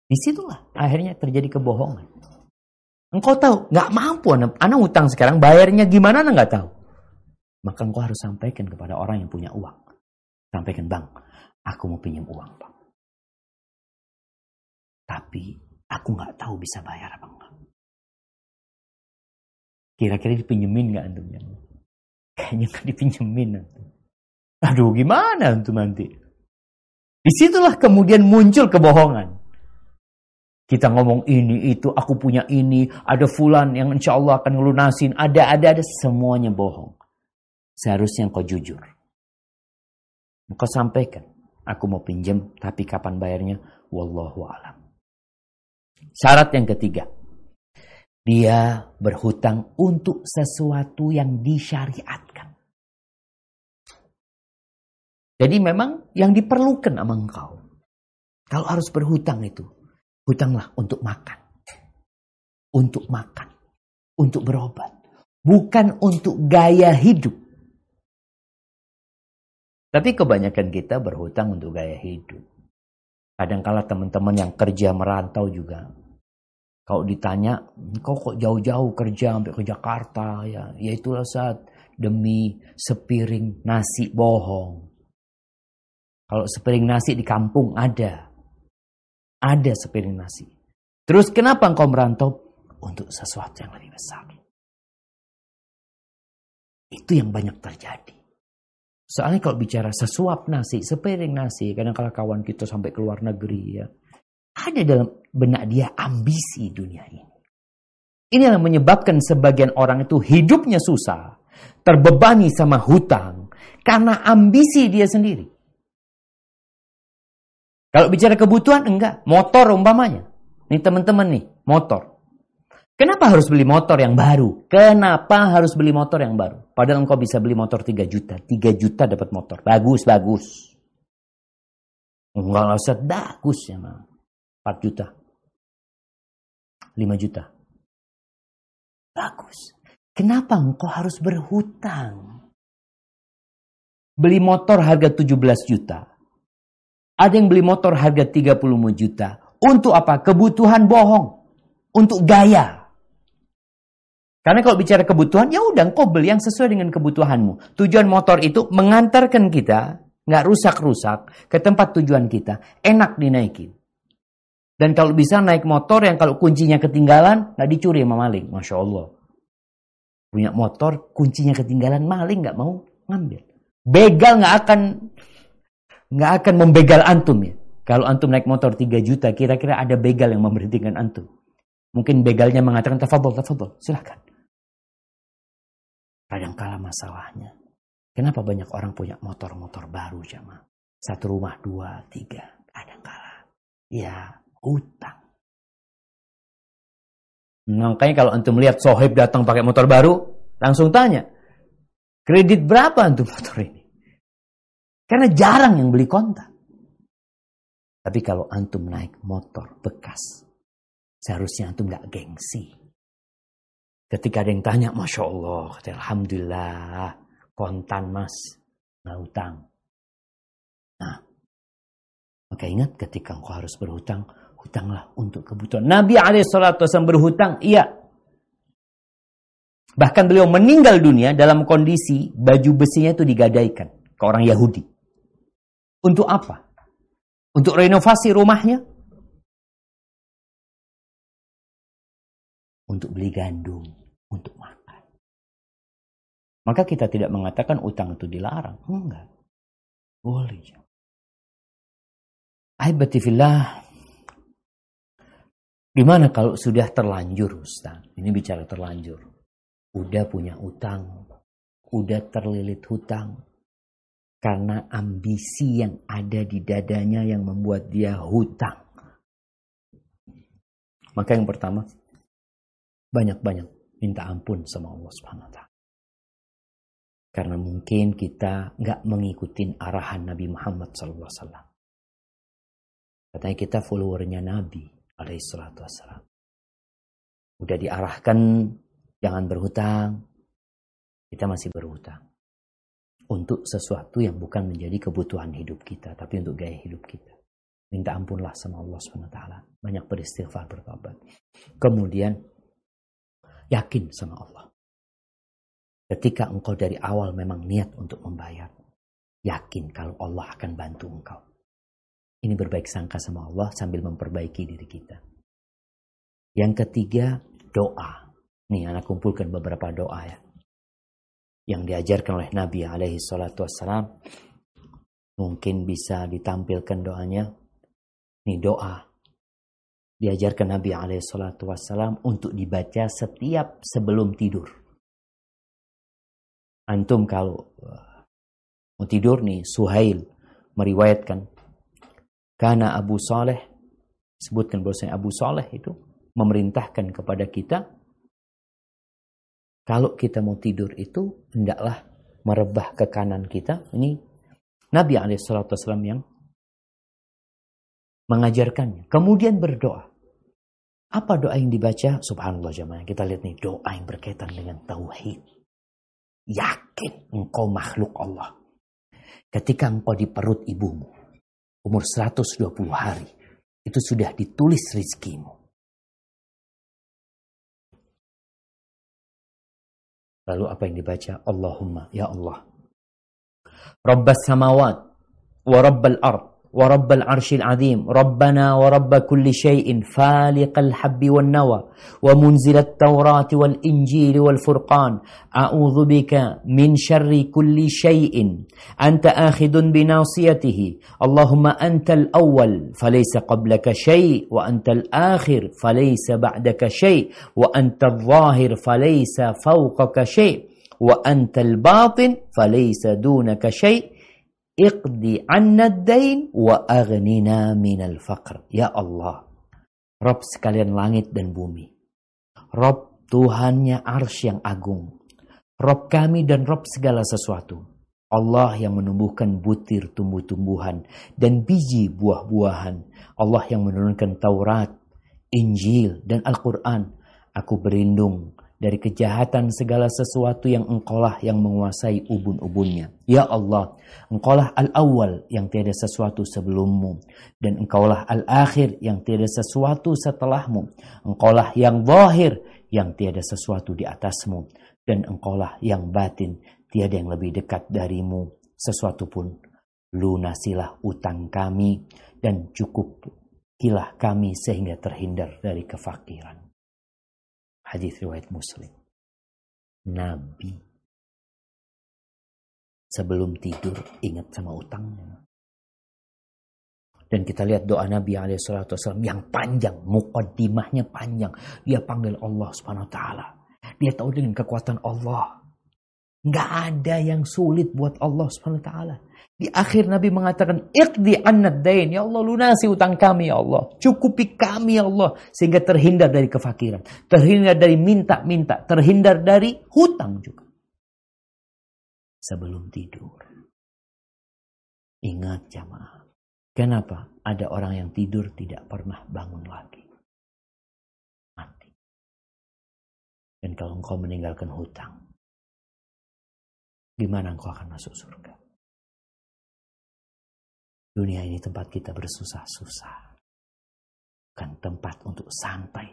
Di situlah akhirnya terjadi kebohongan. Engkau tahu, nggak mampu anak, anak utang sekarang bayarnya gimana anak nggak tahu. Maka engkau harus sampaikan kepada orang yang punya uang. Sampaikan, bang, aku mau pinjam uang, bang. Tapi aku nggak tahu bisa bayar apa enggak. Kira-kira dipinjemin nggak antum ya? Kayaknya nggak dipinjemin antum. Aduh, gimana antum nanti? Di situlah kemudian muncul kebohongan. Kita ngomong ini, itu, aku punya ini, ada fulan yang insya Allah akan ngelunasin, ada, ada, ada, semuanya bohong. Seharusnya kau jujur. Kau sampaikan, aku mau pinjam, tapi kapan bayarnya? Wallahu alam. Syarat yang ketiga. Dia berhutang untuk sesuatu yang disyariatkan. Jadi memang yang diperlukan sama engkau. Kalau harus berhutang itu, hutanglah untuk makan. Untuk makan. Untuk berobat. Bukan untuk gaya hidup. Tapi kebanyakan kita berhutang untuk gaya hidup. Kadangkala teman-teman yang kerja merantau juga. Kalau ditanya, kau kok jauh-jauh kerja sampai ke Jakarta ya? Ya itulah saat demi sepiring nasi bohong. Kalau sepiring nasi di kampung ada. Ada sepiring nasi. Terus kenapa engkau merantau? Untuk sesuatu yang lebih besar. Itu yang banyak terjadi. Soalnya kalau bicara sesuap nasi, sepiring nasi, kadang kala kawan kita sampai ke luar negeri ya. Ada dalam benak dia ambisi dunia ini. Ini yang menyebabkan sebagian orang itu hidupnya susah, terbebani sama hutang, karena ambisi dia sendiri. Kalau bicara kebutuhan, enggak. Motor umpamanya. Ini teman-teman nih, motor. Kenapa harus beli motor yang baru? Kenapa harus beli motor yang baru? Padahal engkau bisa beli motor 3 juta. 3 juta dapat motor. Bagus, bagus. Enggak usah bagus ya, 4 juta. 5 juta. Bagus. Kenapa engkau harus berhutang? Beli motor harga 17 juta. Ada yang beli motor harga 35 juta. Untuk apa? Kebutuhan bohong. Untuk gaya. Karena kalau bicara kebutuhan, ya udah kau beli yang sesuai dengan kebutuhanmu. Tujuan motor itu mengantarkan kita, nggak rusak-rusak, ke tempat tujuan kita. Enak dinaikin. Dan kalau bisa naik motor yang kalau kuncinya ketinggalan, nggak dicuri sama maling. Masya Allah. Punya motor, kuncinya ketinggalan, maling nggak mau ngambil. Begal nggak akan nggak akan membegal antum ya. Kalau antum naik motor 3 juta, kira-kira ada begal yang memberhentikan antum. Mungkin begalnya mengatakan, tafadol, tafadol, silahkan. Kadangkala masalahnya. Kenapa banyak orang punya motor-motor baru jamaah? Satu rumah, dua, tiga. Kadangkala. Ya, hutang. Makanya kalau antum lihat sohib datang pakai motor baru, langsung tanya, kredit berapa antum motor ini? Karena jarang yang beli kontak. Tapi kalau antum naik motor bekas, seharusnya antum gak gengsi. Ketika ada yang tanya, Masya Allah, Alhamdulillah, kontan mas, nggak hutang. Nah, maka ingat ketika engkau harus berhutang, hutanglah untuk kebutuhan. Nabi SAW berhutang, iya. Bahkan beliau meninggal dunia dalam kondisi baju besinya itu digadaikan ke orang Yahudi. Untuk apa? Untuk renovasi rumahnya? Untuk beli gandum, untuk makan. Maka kita tidak mengatakan utang itu dilarang. Enggak. Boleh. Aibatifillah. Gimana kalau sudah terlanjur Ustaz? Ini bicara terlanjur. Udah punya utang. Udah terlilit hutang karena ambisi yang ada di dadanya yang membuat dia hutang. Maka yang pertama, banyak-banyak minta ampun sama Allah taala. Karena mungkin kita nggak mengikuti arahan Nabi Muhammad SAW. Katanya kita followernya Nabi wassalam. Udah diarahkan jangan berhutang, kita masih berhutang untuk sesuatu yang bukan menjadi kebutuhan hidup kita, tapi untuk gaya hidup kita. Minta ampunlah sama Allah SWT. Banyak beristighfar, bertobat. Kemudian, yakin sama Allah. Ketika engkau dari awal memang niat untuk membayar, yakin kalau Allah akan bantu engkau. Ini berbaik sangka sama Allah sambil memperbaiki diri kita. Yang ketiga, doa. Nih, anak kumpulkan beberapa doa ya yang diajarkan oleh Nabi alaihi salatu wassalam. Mungkin bisa ditampilkan doanya. Ini doa. Diajarkan Nabi alaihi salatu wassalam untuk dibaca setiap sebelum tidur. Antum kalau uh, mau tidur nih, Suhail meriwayatkan. Karena Abu Saleh Sebutkan bahwasanya Abu Saleh itu memerintahkan kepada kita kalau kita mau tidur itu hendaklah merebah ke kanan kita. Ini Nabi Alaihissalam yang mengajarkannya. Kemudian berdoa. Apa doa yang dibaca? Subhanallah jemaah. Kita lihat nih doa yang berkaitan dengan tauhid. Yakin engkau makhluk Allah. Ketika engkau di perut ibumu, umur 120 hari, itu sudah ditulis rizkimu. Lalu apa yang dibaca? Allahumma, ya Allah. Rabbas samawat wa rabbal ard ورب العرش العظيم. ربنا ورب كل شيء فالق الحب والنوى ومنزل التوراة والإنجيل والفرقان. أعوذ بك من شر كل شيء. أنت آخذ بناصيته. اللهم أنت الأول فليس قبلك شيء وأنت الآخر فليس بعدك شيء وأنت الظاهر فليس فوقك شيء وأنت الباطن فليس دونك شيء. Iqdi anna dain wa aghnina minal faqr. Ya Allah, Rob sekalian langit dan bumi. Rob Tuhannya ars yang agung. Rob kami dan Rob segala sesuatu. Allah yang menumbuhkan butir tumbuh-tumbuhan dan biji buah-buahan. Allah yang menurunkan Taurat, Injil, dan Al-Quran. Aku berlindung dari kejahatan segala sesuatu yang engkaulah yang menguasai ubun-ubunnya. Ya Allah, engkaulah al-awwal yang tiada sesuatu sebelummu. Dan engkaulah al-akhir yang tiada sesuatu setelahmu. Engkaulah yang zahir yang tiada sesuatu di atasmu. Dan engkaulah yang batin, tiada yang lebih dekat darimu. Sesuatu pun lunasilah utang kami dan cukup kilah kami sehingga terhindar dari kefakiran. Hadis riwayat Muslim. Nabi sebelum tidur ingat sama utangnya. Dan kita lihat doa Nabi SAW yang panjang, mukaddimahnya panjang. Dia panggil Allah Subhanahu Wa Taala. Dia tahu dengan kekuatan Allah. Nggak ada yang sulit buat Allah Subhanahu Wa Taala. Di akhir Nabi mengatakan, Iqdi annad dain. Ya Allah, lunasi utang kami ya Allah. Cukupi kami ya Allah. Sehingga terhindar dari kefakiran. Terhindar dari minta-minta. Terhindar dari hutang juga. Sebelum tidur. Ingat jamaah. Kenapa ada orang yang tidur tidak pernah bangun lagi? Mati. Dan kalau engkau meninggalkan hutang, gimana engkau akan masuk surga? Dunia ini tempat kita bersusah-susah. Bukan tempat untuk santai.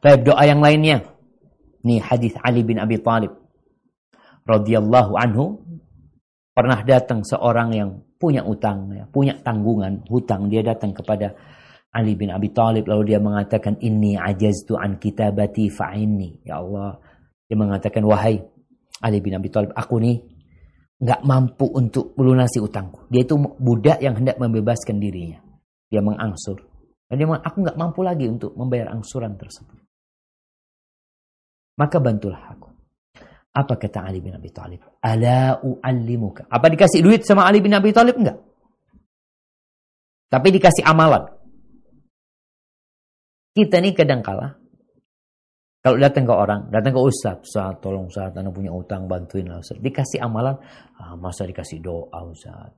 Baik doa yang lainnya. Nih hadis Ali bin Abi Thalib radhiyallahu anhu pernah datang seorang yang punya utang, ya, punya tanggungan hutang. Dia datang kepada Ali bin Abi Thalib lalu dia mengatakan ini ajaztu an kitabati fa'inni. Ya Allah, dia mengatakan wahai Ali bin Abi Thalib, aku nih nggak mampu untuk melunasi utangku. Dia itu budak yang hendak membebaskan dirinya. Dia mengangsur. Dan dia mengatakan, aku nggak mampu lagi untuk membayar angsuran tersebut. Maka bantulah aku. Apa kata Ali bin Abi Thalib? Ala u'allimuka. Apa dikasih duit sama Ali bin Abi Thalib? Enggak. Tapi dikasih amalan. Kita ini kadang kalah kalau datang ke orang, datang ke ustaz, ustaz tolong ustaz, anda punya utang, bantuin lah ustaz. Dikasih amalan, ah, masa dikasih doa ustaz.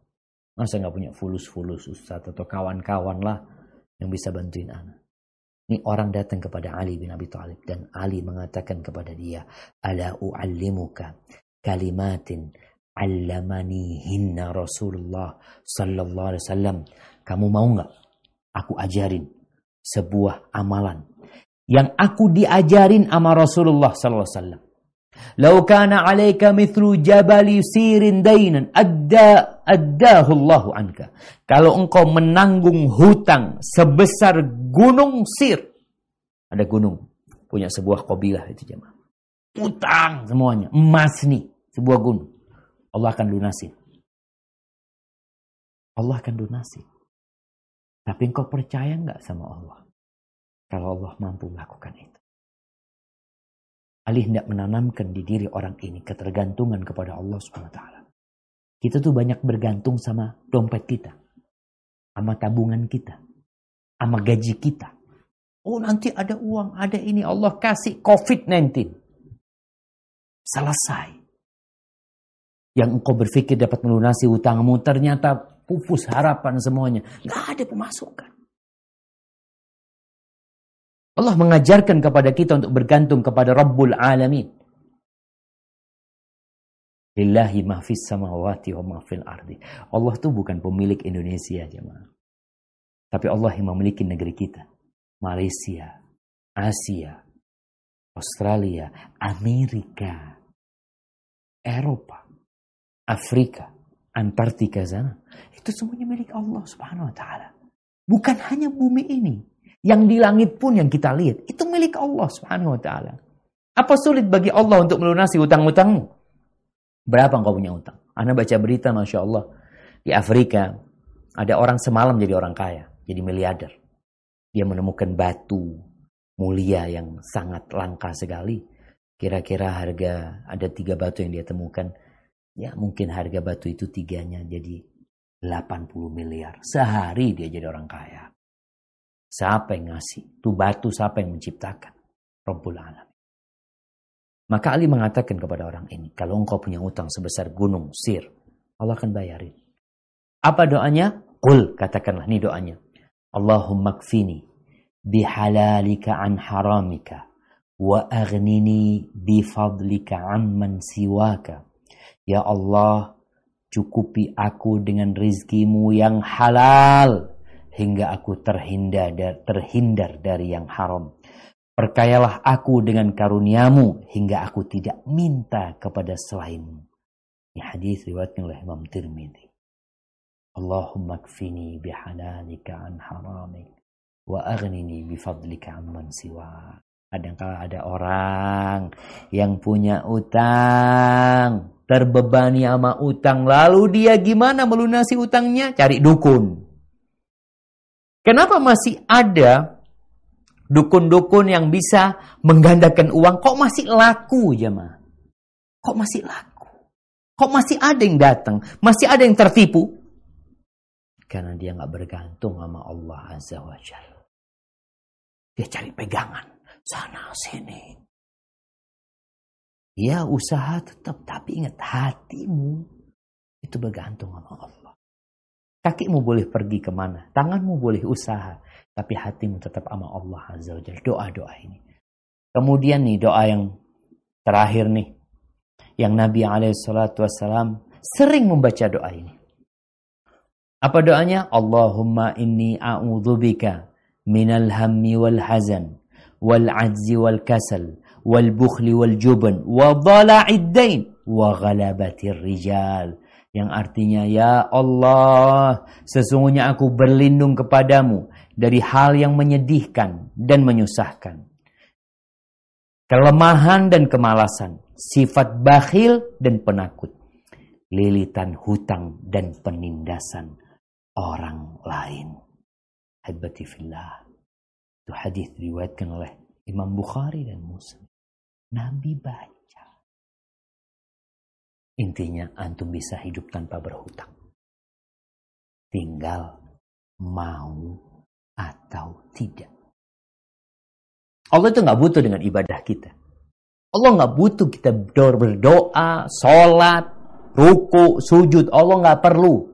Masa nggak punya fulus-fulus ustaz atau kawan-kawan lah yang bisa bantuin anak. Ini orang datang kepada Ali bin Abi Thalib dan Ali mengatakan kepada dia, "Ala u'allimuka kalimatin allamani hinna Rasulullah sallallahu alaihi wasallam." Kamu mau nggak aku ajarin sebuah amalan yang aku diajarin sama Rasulullah sallallahu alaihi wasallam. Lau kana 'alaika mithlu jabali sirin dainan adda addahu Allah anka. Kalau engkau menanggung hutang sebesar gunung Sir. Ada gunung punya sebuah kabilah itu jemaah. Utang semuanya, emas nih, sebuah gunung. Allah akan lunasi. Allah akan lunasi. Tapi engkau percaya nggak sama Allah? Kalau Allah mampu melakukan itu. Ali hendak menanamkan di diri orang ini ketergantungan kepada Allah taala. Kita tuh banyak bergantung sama dompet kita. sama tabungan kita, sama gaji kita. Oh nanti ada uang, ada ini Allah kasih COVID-19. Selesai. Yang engkau berpikir dapat melunasi utangmu ternyata pupus harapan semuanya. Gak ada pemasukan. Allah mengajarkan kepada kita untuk bergantung kepada Rabbul Alamin. Lillahi mahfis samawati wa mahfil ardi. Allah itu bukan pemilik Indonesia jemaah. Tapi Allah yang memiliki negeri kita. Malaysia, Asia, Australia, Amerika, Eropa, Afrika, Antartika sana. Itu semuanya milik Allah subhanahu wa ta'ala. Bukan hanya bumi ini. Yang di langit pun yang kita lihat. Itu milik Allah subhanahu wa ta'ala. Apa sulit bagi Allah untuk melunasi utang-utangmu? Berapa engkau punya utang? Anda baca berita, Masya Allah. Di Afrika, ada orang semalam jadi orang kaya. Jadi miliarder. Dia menemukan batu mulia yang sangat langka sekali. Kira-kira harga, ada tiga batu yang dia temukan. Ya mungkin harga batu itu tiganya jadi 80 miliar. Sehari dia jadi orang kaya. Siapa yang ngasih? Itu batu siapa yang menciptakan? Rabbul Alam. Maka Ali mengatakan kepada orang ini, kalau engkau punya utang sebesar gunung Sir, Allah akan bayarin. Apa doanya? Qul, katakanlah ini doanya. Allahumma kfini bihalalika an haramika wa aghnini bifadlika amman siwaka. Ya Allah, cukupi aku dengan rizkimu yang halal hingga aku terhindar terhindar dari yang haram Perkayalah aku dengan karuniamu hingga aku tidak minta kepada selainmu. Ini hadis riwayatkan oleh Imam Tirmidzi. Allahumma kfini bihalalika an haramik wa aghnini bifadlika amman siwa. Kadangkala ada orang yang punya utang, terbebani sama utang, lalu dia gimana melunasi utangnya? Cari dukun. Kenapa masih ada dukun-dukun yang bisa menggandakan uang kok masih laku jemaah? Kok masih laku? Kok masih ada yang datang? Masih ada yang tertipu? Karena dia nggak bergantung sama Allah Azza wa Jalla. Dia cari pegangan sana sini. Ya usaha tetap, tapi ingat hatimu itu bergantung sama Allah. Kakimu boleh pergi ke mana, tanganmu boleh usaha, tapi hatimu tetap sama Allah Azza wa. Doa-doa ini. Kemudian nih doa yang terakhir nih. Yang Nabi SAW sering membaca doa ini. Apa doanya? Allahumma inni a'udzubika minal hammi wal hazan wal ajzi wal kasal wal bukhli wal jubn wa dhala'id dain wa ghalabatir rijal yang artinya ya Allah sesungguhnya aku berlindung kepadamu dari hal yang menyedihkan dan menyusahkan. Kelemahan dan kemalasan, sifat bakhil dan penakut, lilitan hutang dan penindasan orang lain. Habati fillah. Itu hadis diriwayatkan oleh Imam Bukhari dan Muslim. Nabi baca. Intinya antum bisa hidup tanpa berhutang. Tinggal mau atau tidak. Allah itu nggak butuh dengan ibadah kita. Allah nggak butuh kita berdoa, sholat, ruku, sujud. Allah nggak perlu.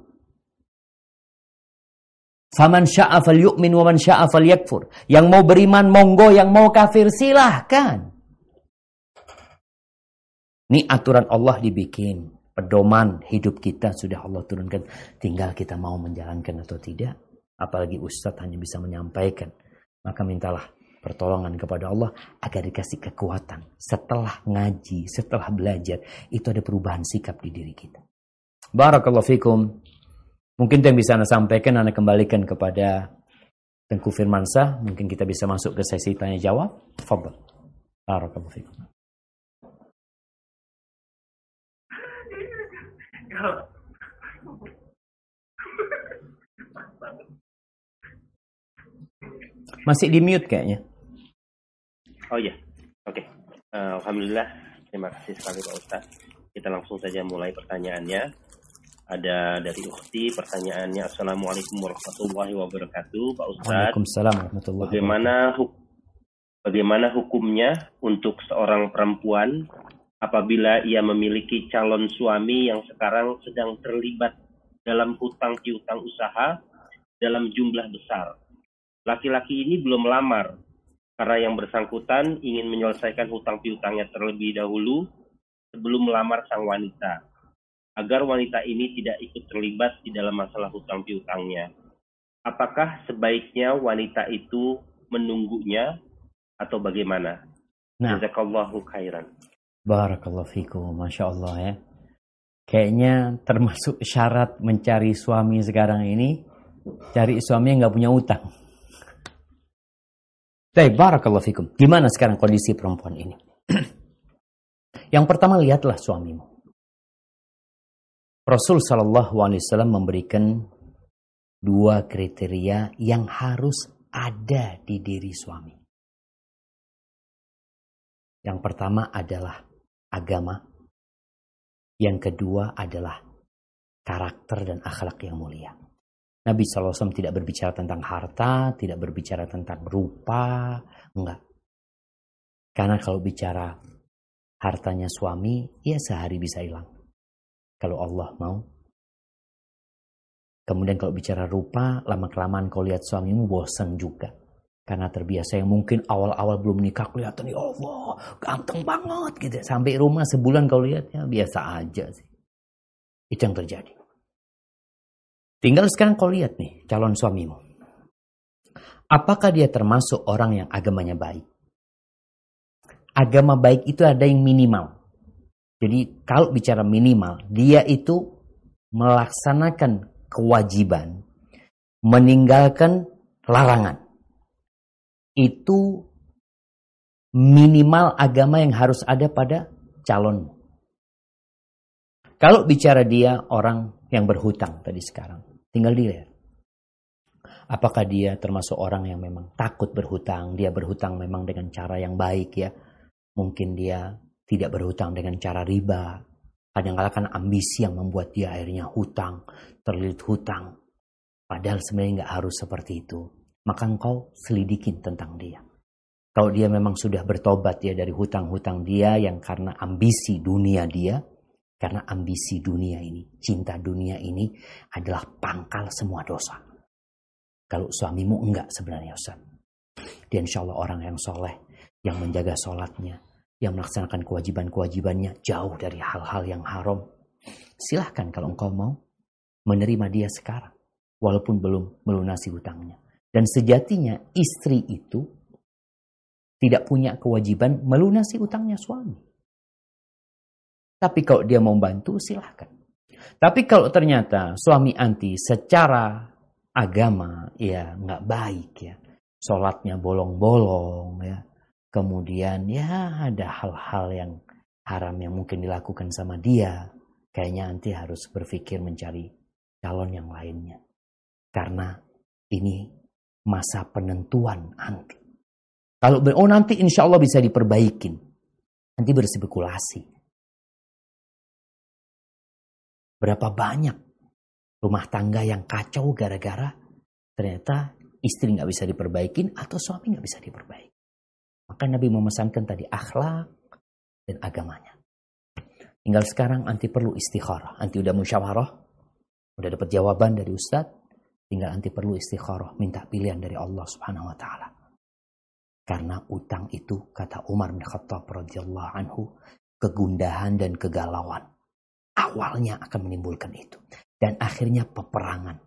Faman sya'a fal yu'min wa man sya'a fal yakfur. Yang mau beriman monggo, yang mau kafir silahkan. Ini aturan Allah dibikin. Pedoman hidup kita sudah Allah turunkan. Tinggal kita mau menjalankan atau tidak. Apalagi ustadz hanya bisa menyampaikan. Maka mintalah pertolongan kepada Allah agar dikasih kekuatan. Setelah ngaji, setelah belajar, itu ada perubahan sikap di diri kita. Barakallahu fikum. Mungkin yang bisa Anda sampaikan, Anda kembalikan kepada Tengku Firmansa. Mungkin kita bisa masuk ke sesi tanya jawab. Fadal. Barakallahu fikum. Masih di mute kayaknya. Oh iya, oke. Okay. Uh, eh, Alhamdulillah, terima kasih sekali Pak Ustaz. Kita langsung saja mulai pertanyaannya. ada dari Ukti pertanyaannya Assalamualaikum warahmatullahi wabarakatuh Pak Ustadz Waalaikumsalam warahmatullahi bagaimana huk bagaimana hukumnya untuk seorang perempuan apabila ia memiliki calon suami yang sekarang sedang terlibat dalam hutang piutang usaha dalam jumlah besar laki-laki ini belum melamar karena yang bersangkutan ingin menyelesaikan hutang piutangnya terlebih dahulu sebelum melamar sang wanita agar wanita ini tidak ikut terlibat di dalam masalah hutang piutangnya. Apakah sebaiknya wanita itu menunggunya atau bagaimana? Nah. Jazakallahu khairan. Barakallahu fikum, Masya Allah ya. Kayaknya termasuk syarat mencari suami sekarang ini, cari suami yang nggak punya utang. Baik, barakallahu fikum. Gimana sekarang kondisi perempuan ini? <clears throat> yang pertama lihatlah suamimu. Rasul Shallallahu Alaihi Wasallam memberikan dua kriteria yang harus ada di diri suami. Yang pertama adalah agama. Yang kedua adalah karakter dan akhlak yang mulia. Nabi SAW tidak berbicara tentang harta, tidak berbicara tentang rupa, enggak. Karena kalau bicara hartanya suami, ya sehari bisa hilang kalau Allah mau. Kemudian kalau bicara rupa, lama-kelamaan kau lihat suamimu bosan juga. Karena terbiasa yang mungkin awal-awal belum nikah kelihatan, ya Allah, ganteng banget gitu. Sampai rumah sebulan kau lihat, ya biasa aja sih. Itu yang terjadi. Tinggal sekarang kau lihat nih calon suamimu. Apakah dia termasuk orang yang agamanya baik? Agama baik itu ada yang minimal. Jadi kalau bicara minimal, dia itu melaksanakan kewajiban, meninggalkan larangan. Itu minimal agama yang harus ada pada calon. Kalau bicara dia orang yang berhutang tadi sekarang, tinggal dilihat. Apakah dia termasuk orang yang memang takut berhutang, dia berhutang memang dengan cara yang baik ya. Mungkin dia tidak berhutang dengan cara riba. Kadang-kadang kan ambisi yang membuat dia akhirnya hutang, terlilit hutang. Padahal sebenarnya nggak harus seperti itu. Maka engkau selidikin tentang dia. Kalau dia memang sudah bertobat ya dari hutang-hutang dia yang karena ambisi dunia dia, karena ambisi dunia ini, cinta dunia ini adalah pangkal semua dosa. Kalau suamimu enggak sebenarnya Ustaz. Dia insya Allah orang yang soleh, yang menjaga sholatnya, yang melaksanakan kewajiban-kewajibannya jauh dari hal-hal yang haram. Silahkan kalau engkau mau menerima dia sekarang, walaupun belum melunasi hutangnya. Dan sejatinya istri itu tidak punya kewajiban melunasi utangnya suami. Tapi kalau dia mau bantu, silahkan. Tapi kalau ternyata suami anti secara agama ya nggak baik ya, sholatnya bolong-bolong ya, Kemudian ya ada hal-hal yang haram yang mungkin dilakukan sama dia. Kayaknya nanti harus berpikir mencari calon yang lainnya. Karena ini masa penentuan nanti. Kalau oh nanti insya Allah bisa diperbaikin. Nanti berspekulasi. Berapa banyak rumah tangga yang kacau gara-gara ternyata istri nggak bisa diperbaikin atau suami nggak bisa diperbaiki. Maka Nabi memesankan tadi akhlak dan agamanya. Tinggal sekarang anti perlu istikharah. Anti udah musyawarah, udah dapat jawaban dari Ustadz, tinggal anti perlu istikharah, minta pilihan dari Allah Subhanahu wa taala. Karena utang itu kata Umar bin Khattab radhiyallahu anhu kegundahan dan kegalauan. Awalnya akan menimbulkan itu dan akhirnya peperangan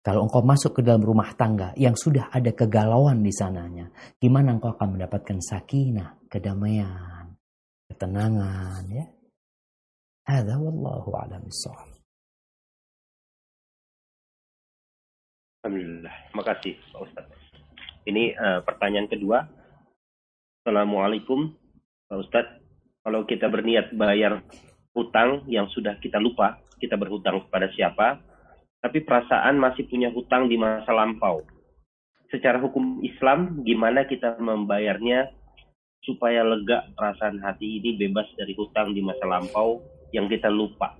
kalau engkau masuk ke dalam rumah tangga yang sudah ada kegalauan di sananya, gimana engkau akan mendapatkan sakinah, kedamaian, ketenangan, ya? Ada wallahu a'lam Alhamdulillah. Terima kasih Pak Ustaz. Ini uh, pertanyaan kedua. Assalamualaikum Pak Ustaz. Kalau kita berniat bayar hutang yang sudah kita lupa, kita berhutang kepada siapa, tapi perasaan masih punya hutang di masa lampau. Secara hukum Islam, gimana kita membayarnya supaya lega perasaan hati ini bebas dari hutang di masa lampau yang kita lupa?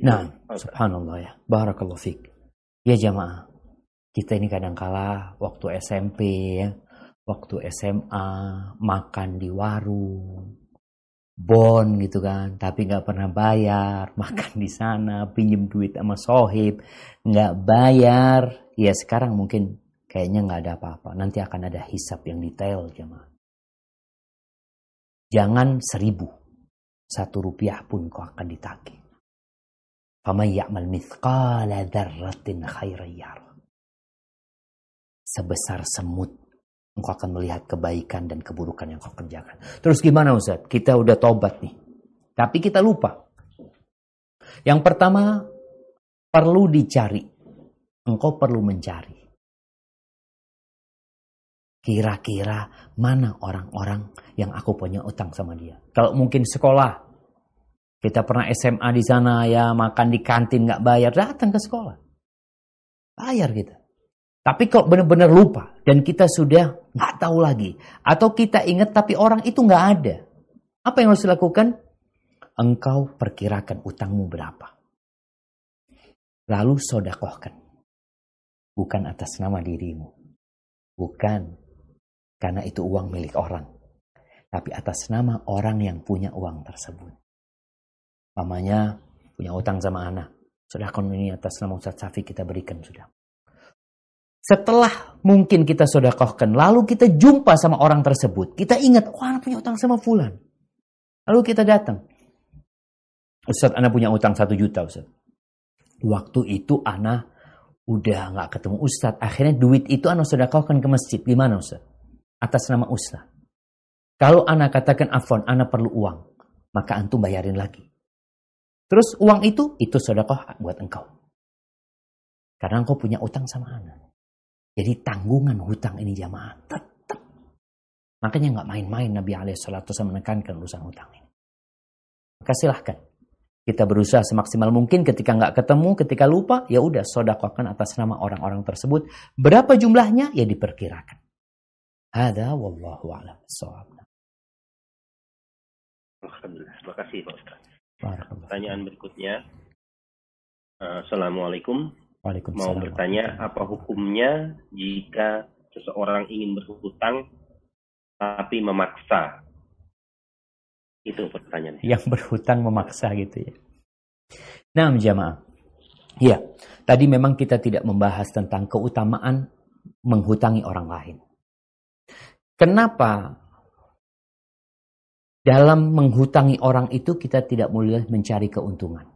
Nah, subhanallah ya. Barakallahu fiqh. Ya jamaah, kita ini kadang kala waktu SMP ya, waktu SMA makan di warung, bon gitu kan, tapi nggak pernah bayar, <laughs> makan di sana, pinjem duit sama sohib, nggak bayar, ya sekarang mungkin kayaknya nggak ada apa-apa. Nanti akan ada hisap yang detail jemaah. Jangan seribu, satu rupiah pun kau akan ditagih. Faman ya'mal mithqala dzarratin khairan Sebesar semut engkau akan melihat kebaikan dan keburukan yang kau kerjakan. Terus gimana Ustaz? Kita udah tobat nih. Tapi kita lupa. Yang pertama, perlu dicari. Engkau perlu mencari. Kira-kira mana orang-orang yang aku punya utang sama dia. Kalau mungkin sekolah, kita pernah SMA di sana ya makan di kantin nggak bayar datang ke sekolah. Bayar kita. Tapi kalau benar-benar lupa dan kita sudah nggak tahu lagi atau kita ingat tapi orang itu nggak ada. Apa yang harus dilakukan? Engkau perkirakan utangmu berapa. Lalu sodakohkan. Bukan atas nama dirimu. Bukan karena itu uang milik orang. Tapi atas nama orang yang punya uang tersebut. Mamanya punya utang sama anak. Sudah ini atas nama Ustaz Safi kita berikan sudah. Setelah mungkin kita sodakohkan, lalu kita jumpa sama orang tersebut. Kita ingat, oh anak punya utang sama Fulan. Lalu kita datang. Ustaz, anak punya utang satu juta Ustaz. Waktu itu anak udah nggak ketemu Ustaz. Akhirnya duit itu anak sodakohkan ke masjid. Gimana Ustaz? Atas nama Ustaz. Kalau anak katakan afon, anak perlu uang. Maka antum bayarin lagi. Terus uang itu, itu sodakoh buat engkau. Karena engkau punya utang sama anak. Jadi tanggungan hutang ini jamaah tetap. Makanya nggak main-main Nabi Alaihissalam menekankan urusan hutang ini. Maka silahkan. Kita berusaha semaksimal mungkin ketika nggak ketemu, ketika lupa, ya udah sodakohkan atas nama orang-orang tersebut. Berapa jumlahnya? Ya diperkirakan. Ada wallahu a'lam Alhamdulillah. Terima kasih Pak Ustaz. Pertanyaan berikutnya. Uh, Assalamualaikum. Mau bertanya apa hukumnya jika seseorang ingin berhutang tapi memaksa? Itu pertanyaannya. Yang berhutang memaksa gitu ya. Nah, jamaah. Ya, tadi memang kita tidak membahas tentang keutamaan menghutangi orang lain. Kenapa dalam menghutangi orang itu kita tidak boleh mencari keuntungan.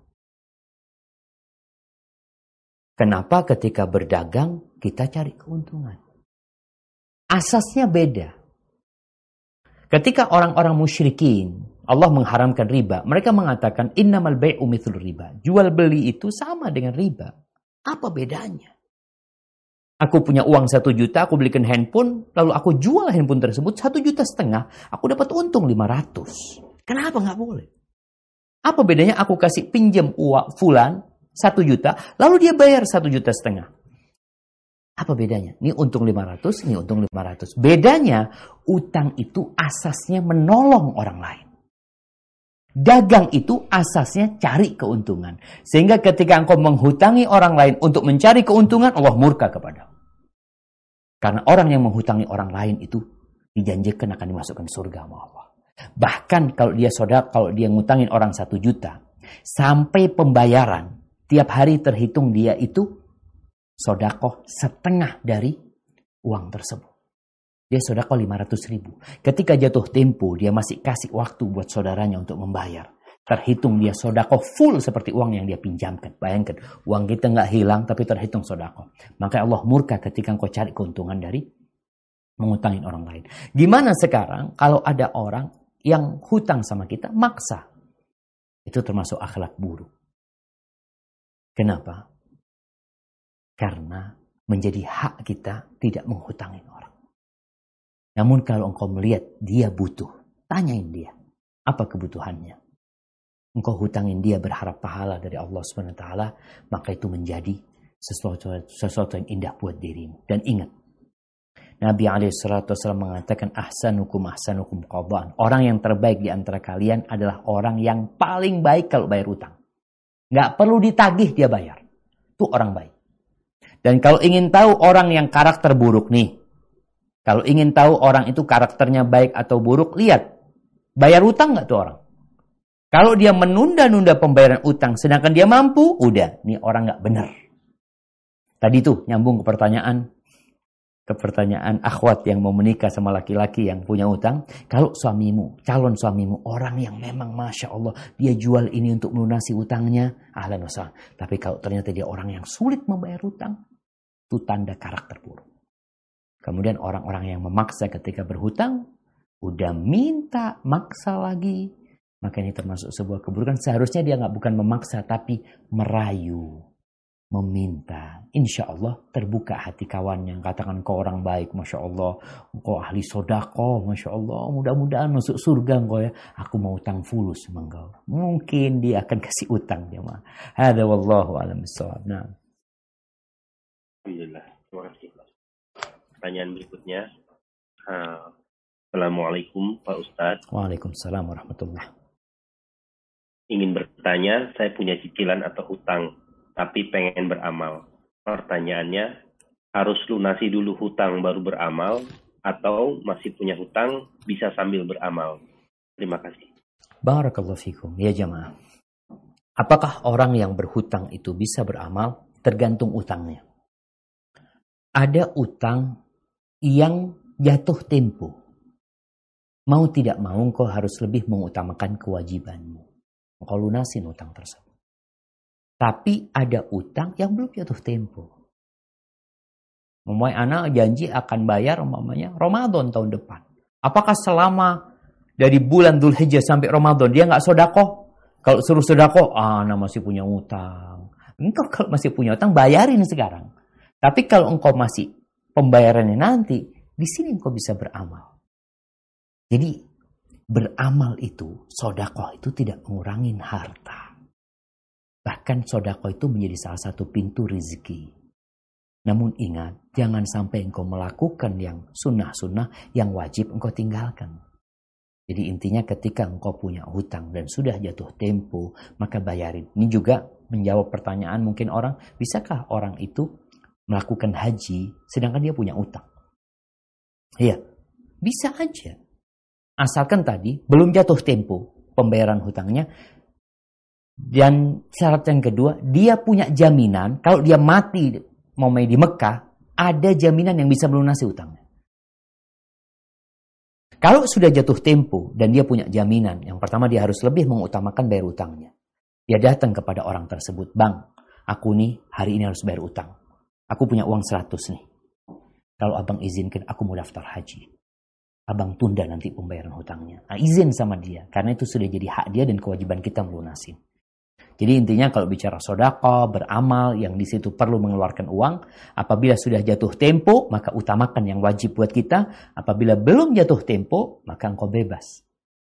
Kenapa ketika berdagang kita cari keuntungan? Asasnya beda. Ketika orang-orang musyrikin, Allah mengharamkan riba. Mereka mengatakan innamal bai'u mithlu riba. Jual beli itu sama dengan riba. Apa bedanya? Aku punya uang satu juta, aku belikan handphone, lalu aku jual handphone tersebut satu juta setengah, aku dapat untung lima ratus. Kenapa nggak boleh? Apa bedanya aku kasih pinjam uang fulan satu juta, lalu dia bayar satu juta setengah? Apa bedanya? Ini untung lima ratus, ini untung lima ratus. Bedanya, utang itu asasnya menolong orang lain. Dagang itu asasnya cari keuntungan. Sehingga ketika engkau menghutangi orang lain untuk mencari keuntungan, Allah murka kepada. Karena orang yang menghutangi orang lain itu dijanjikan akan dimasukkan surga sama Allah. Bahkan kalau dia saudara, kalau dia ngutangin orang satu juta, sampai pembayaran, tiap hari terhitung dia itu sodakoh setengah dari uang tersebut. Dia sodako 500 ribu. Ketika jatuh tempo, dia masih kasih waktu buat saudaranya untuk membayar. Terhitung dia sodako full seperti uang yang dia pinjamkan. Bayangkan, uang kita nggak hilang tapi terhitung sodako. Maka Allah murka ketika engkau cari keuntungan dari mengutangin orang lain. Gimana sekarang kalau ada orang yang hutang sama kita maksa? Itu termasuk akhlak buruk. Kenapa? Karena menjadi hak kita tidak menghutangin. Namun kalau engkau melihat dia butuh, tanyain dia. Apa kebutuhannya? Engkau hutangin dia berharap pahala dari Allah SWT, maka itu menjadi sesuatu, sesuatu yang indah buat dirimu. Dan ingat, Nabi SAW mengatakan ahsanukum ahsanukum qadaan. Orang yang terbaik di antara kalian adalah orang yang paling baik kalau bayar utang. Nggak perlu ditagih dia bayar. Itu orang baik. Dan kalau ingin tahu orang yang karakter buruk nih, kalau ingin tahu orang itu karakternya baik atau buruk, lihat. Bayar utang nggak tuh orang? Kalau dia menunda-nunda pembayaran utang, sedangkan dia mampu, udah, nih orang nggak benar. Tadi tuh nyambung ke pertanyaan ke pertanyaan akhwat yang mau menikah sama laki-laki yang punya utang. Kalau suamimu, calon suamimu, orang yang memang Masya Allah, dia jual ini untuk melunasi utangnya, ahlan wassalam. Tapi kalau ternyata dia orang yang sulit membayar utang, itu tanda karakter buruk. Kemudian orang-orang yang memaksa ketika berhutang, udah minta, maksa lagi. Maka ini termasuk sebuah keburukan. Seharusnya dia nggak bukan memaksa, tapi merayu meminta. Insya Allah terbuka hati kawannya. Katakan kau orang baik, Masya Allah. Kau ahli sodako, Masya Allah. Mudah-mudahan masuk surga engkau ya. Aku mau utang fulus sama engkau. Mungkin dia akan <laughs> kasih utang dia mah. Hada wallahu alam Nah. Alhamdulillah. Pertanyaan berikutnya. Assalamualaikum Pak Ustadz. Waalaikumsalam warahmatullah. Ingin bertanya, saya punya cicilan atau hutang tapi pengen beramal. Pertanyaannya, harus lunasi dulu hutang baru beramal atau masih punya hutang bisa sambil beramal? Terima kasih. Barakallahu fikum. Ya jamaah. Apakah orang yang berhutang itu bisa beramal? Tergantung utangnya. Ada utang yang jatuh tempo. Mau tidak mau kau harus lebih mengutamakan kewajibanmu. Kau lunasin utang tersebut. Tapi ada utang yang belum jatuh tempo. Memulai anak janji akan bayar umpamanya Ramadan tahun depan. Apakah selama dari bulan Dhul Hijjah sampai Ramadan dia nggak sodako? Kalau suruh sodako, ah, anak masih punya utang. Engkau kalau masih punya utang bayarin sekarang. Tapi kalau engkau masih pembayarannya nanti, di sini engkau bisa beramal. Jadi beramal itu, sodako itu tidak mengurangi harta. Bahkan sodako itu menjadi salah satu pintu rizki. Namun ingat, jangan sampai engkau melakukan yang sunnah-sunnah yang wajib engkau tinggalkan. Jadi intinya ketika engkau punya hutang dan sudah jatuh tempo, maka bayarin. Ini juga menjawab pertanyaan mungkin orang, bisakah orang itu melakukan haji sedangkan dia punya utang? Iya, bisa aja. Asalkan tadi belum jatuh tempo pembayaran hutangnya, dan syarat yang kedua, dia punya jaminan kalau dia mati mau main di Mekah, ada jaminan yang bisa melunasi utangnya. Kalau sudah jatuh tempo dan dia punya jaminan, yang pertama dia harus lebih mengutamakan bayar utangnya. Dia datang kepada orang tersebut, Bang, aku nih hari ini harus bayar utang. Aku punya uang 100 nih. Kalau abang izinkan, aku mau daftar haji. Abang tunda nanti pembayaran hutangnya. Nah, izin sama dia, karena itu sudah jadi hak dia dan kewajiban kita melunasi. Jadi intinya kalau bicara sodako, beramal, yang di situ perlu mengeluarkan uang, apabila sudah jatuh tempo, maka utamakan yang wajib buat kita. Apabila belum jatuh tempo, maka engkau bebas.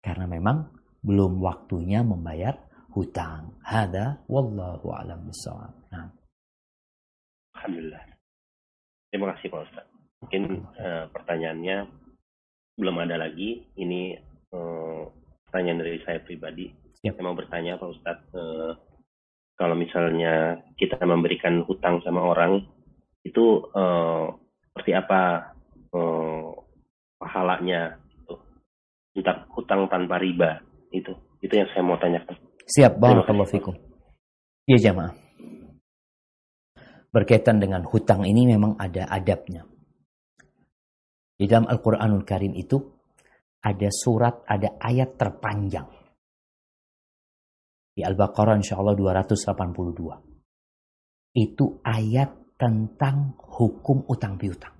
Karena memang belum waktunya membayar hutang. Hada wallahu alam bisawab. Alhamdulillah. Terima kasih Pak Ustaz. Mungkin uh, pertanyaannya belum ada lagi. Ini uh, pertanyaan dari saya pribadi Ya. Saya mau bertanya Pak Ustadz, eh, kalau misalnya kita memberikan hutang sama orang, itu eh, seperti apa eh, pahalanya? Itu. Entah hutang tanpa riba, itu. Itu yang saya mau tanyakan. Siap, barakallahu fikum. Ya jamaah. Berkaitan dengan hutang ini memang ada adabnya. Di dalam Al-Quranul Karim itu ada surat, ada ayat terpanjang di Al-Baqarah insya Allah 282. Itu ayat tentang hukum utang piutang.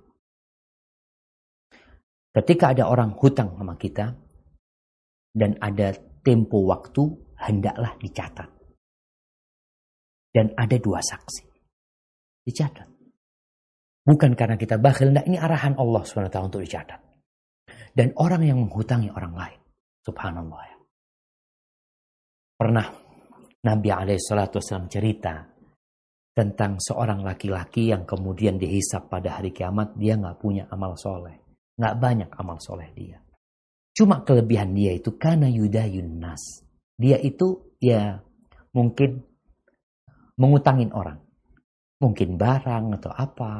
Ketika ada orang hutang sama kita dan ada tempo waktu, hendaklah dicatat. Dan ada dua saksi. Dicatat. Bukan karena kita bakhil, nah ini arahan Allah SWT untuk dicatat. Dan orang yang menghutangi orang lain. Subhanallah ya. Pernah Nabi Alaihissalam cerita tentang seorang laki-laki yang kemudian dihisap pada hari kiamat dia nggak punya amal soleh, nggak banyak amal soleh dia. Cuma kelebihan dia itu karena yudayun nas. Dia itu ya mungkin mengutangin orang. Mungkin barang atau apa.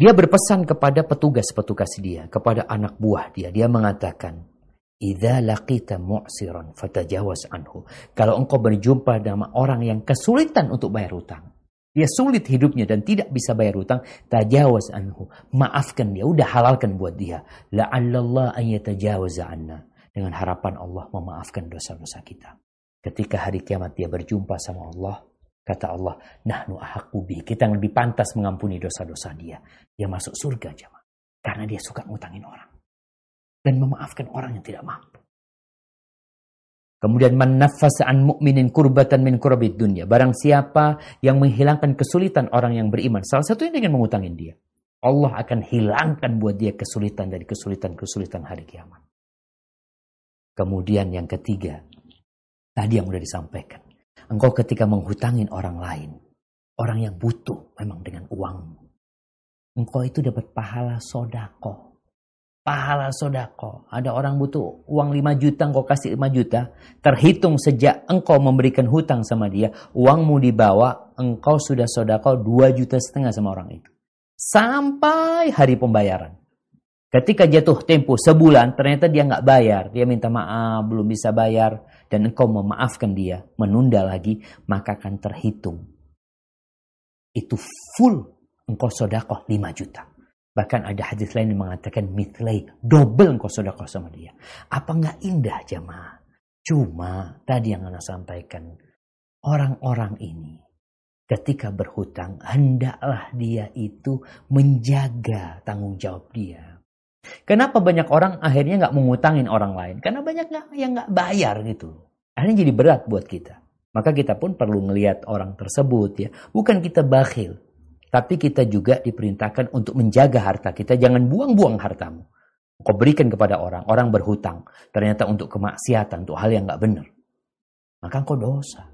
Dia berpesan kepada petugas-petugas dia, kepada anak buah dia. Dia mengatakan, Idza laqita mu'siran fatajawaz anhu. Kalau engkau berjumpa dengan orang yang kesulitan untuk bayar hutang. Dia sulit hidupnya dan tidak bisa bayar hutang. Tajawaz anhu. Maafkan dia. Udah halalkan buat dia. La'allallah an yatajawaza anna. Dengan harapan Allah memaafkan dosa-dosa kita. Ketika hari kiamat dia berjumpa sama Allah. Kata Allah, nahnu ahakubi. Kita yang lebih pantas mengampuni dosa-dosa dia. Dia masuk surga jemaah. Karena dia suka ngutangin orang. Dan memaafkan orang yang tidak mampu. Kemudian menafas an mu'minin kurbatan min kurbit dunia. Barang siapa yang menghilangkan kesulitan orang yang beriman. Salah satunya dengan mengutangin dia. Allah akan hilangkan buat dia kesulitan dari kesulitan-kesulitan hari kiamat. Kemudian yang ketiga. Tadi yang sudah disampaikan. Engkau ketika menghutangin orang lain, orang yang butuh memang dengan uangmu. Engkau itu dapat pahala sodako. Pahala sodako. Ada orang butuh uang 5 juta, engkau kasih 5 juta. Terhitung sejak engkau memberikan hutang sama dia, uangmu dibawa, engkau sudah sodako 2 juta setengah sama orang itu. Sampai hari pembayaran. Ketika jatuh tempo sebulan, ternyata dia nggak bayar. Dia minta maaf, belum bisa bayar dan engkau memaafkan dia, menunda lagi, maka akan terhitung. Itu full engkau sodakoh 5 juta. Bahkan ada hadis lain yang mengatakan mitlai, double engkau sodakoh sama dia. Apa nggak indah jemaah? Cuma tadi yang anda sampaikan, orang-orang ini ketika berhutang, hendaklah dia itu menjaga tanggung jawab dia. Kenapa banyak orang akhirnya nggak mengutangin orang lain? Karena banyak yang nggak bayar gitu. Akhirnya jadi berat buat kita. Maka kita pun perlu melihat orang tersebut ya. Bukan kita bakhil. Tapi kita juga diperintahkan untuk menjaga harta kita. Jangan buang-buang hartamu. Kau berikan kepada orang. Orang berhutang. Ternyata untuk kemaksiatan. Untuk hal yang nggak benar. Maka kau dosa.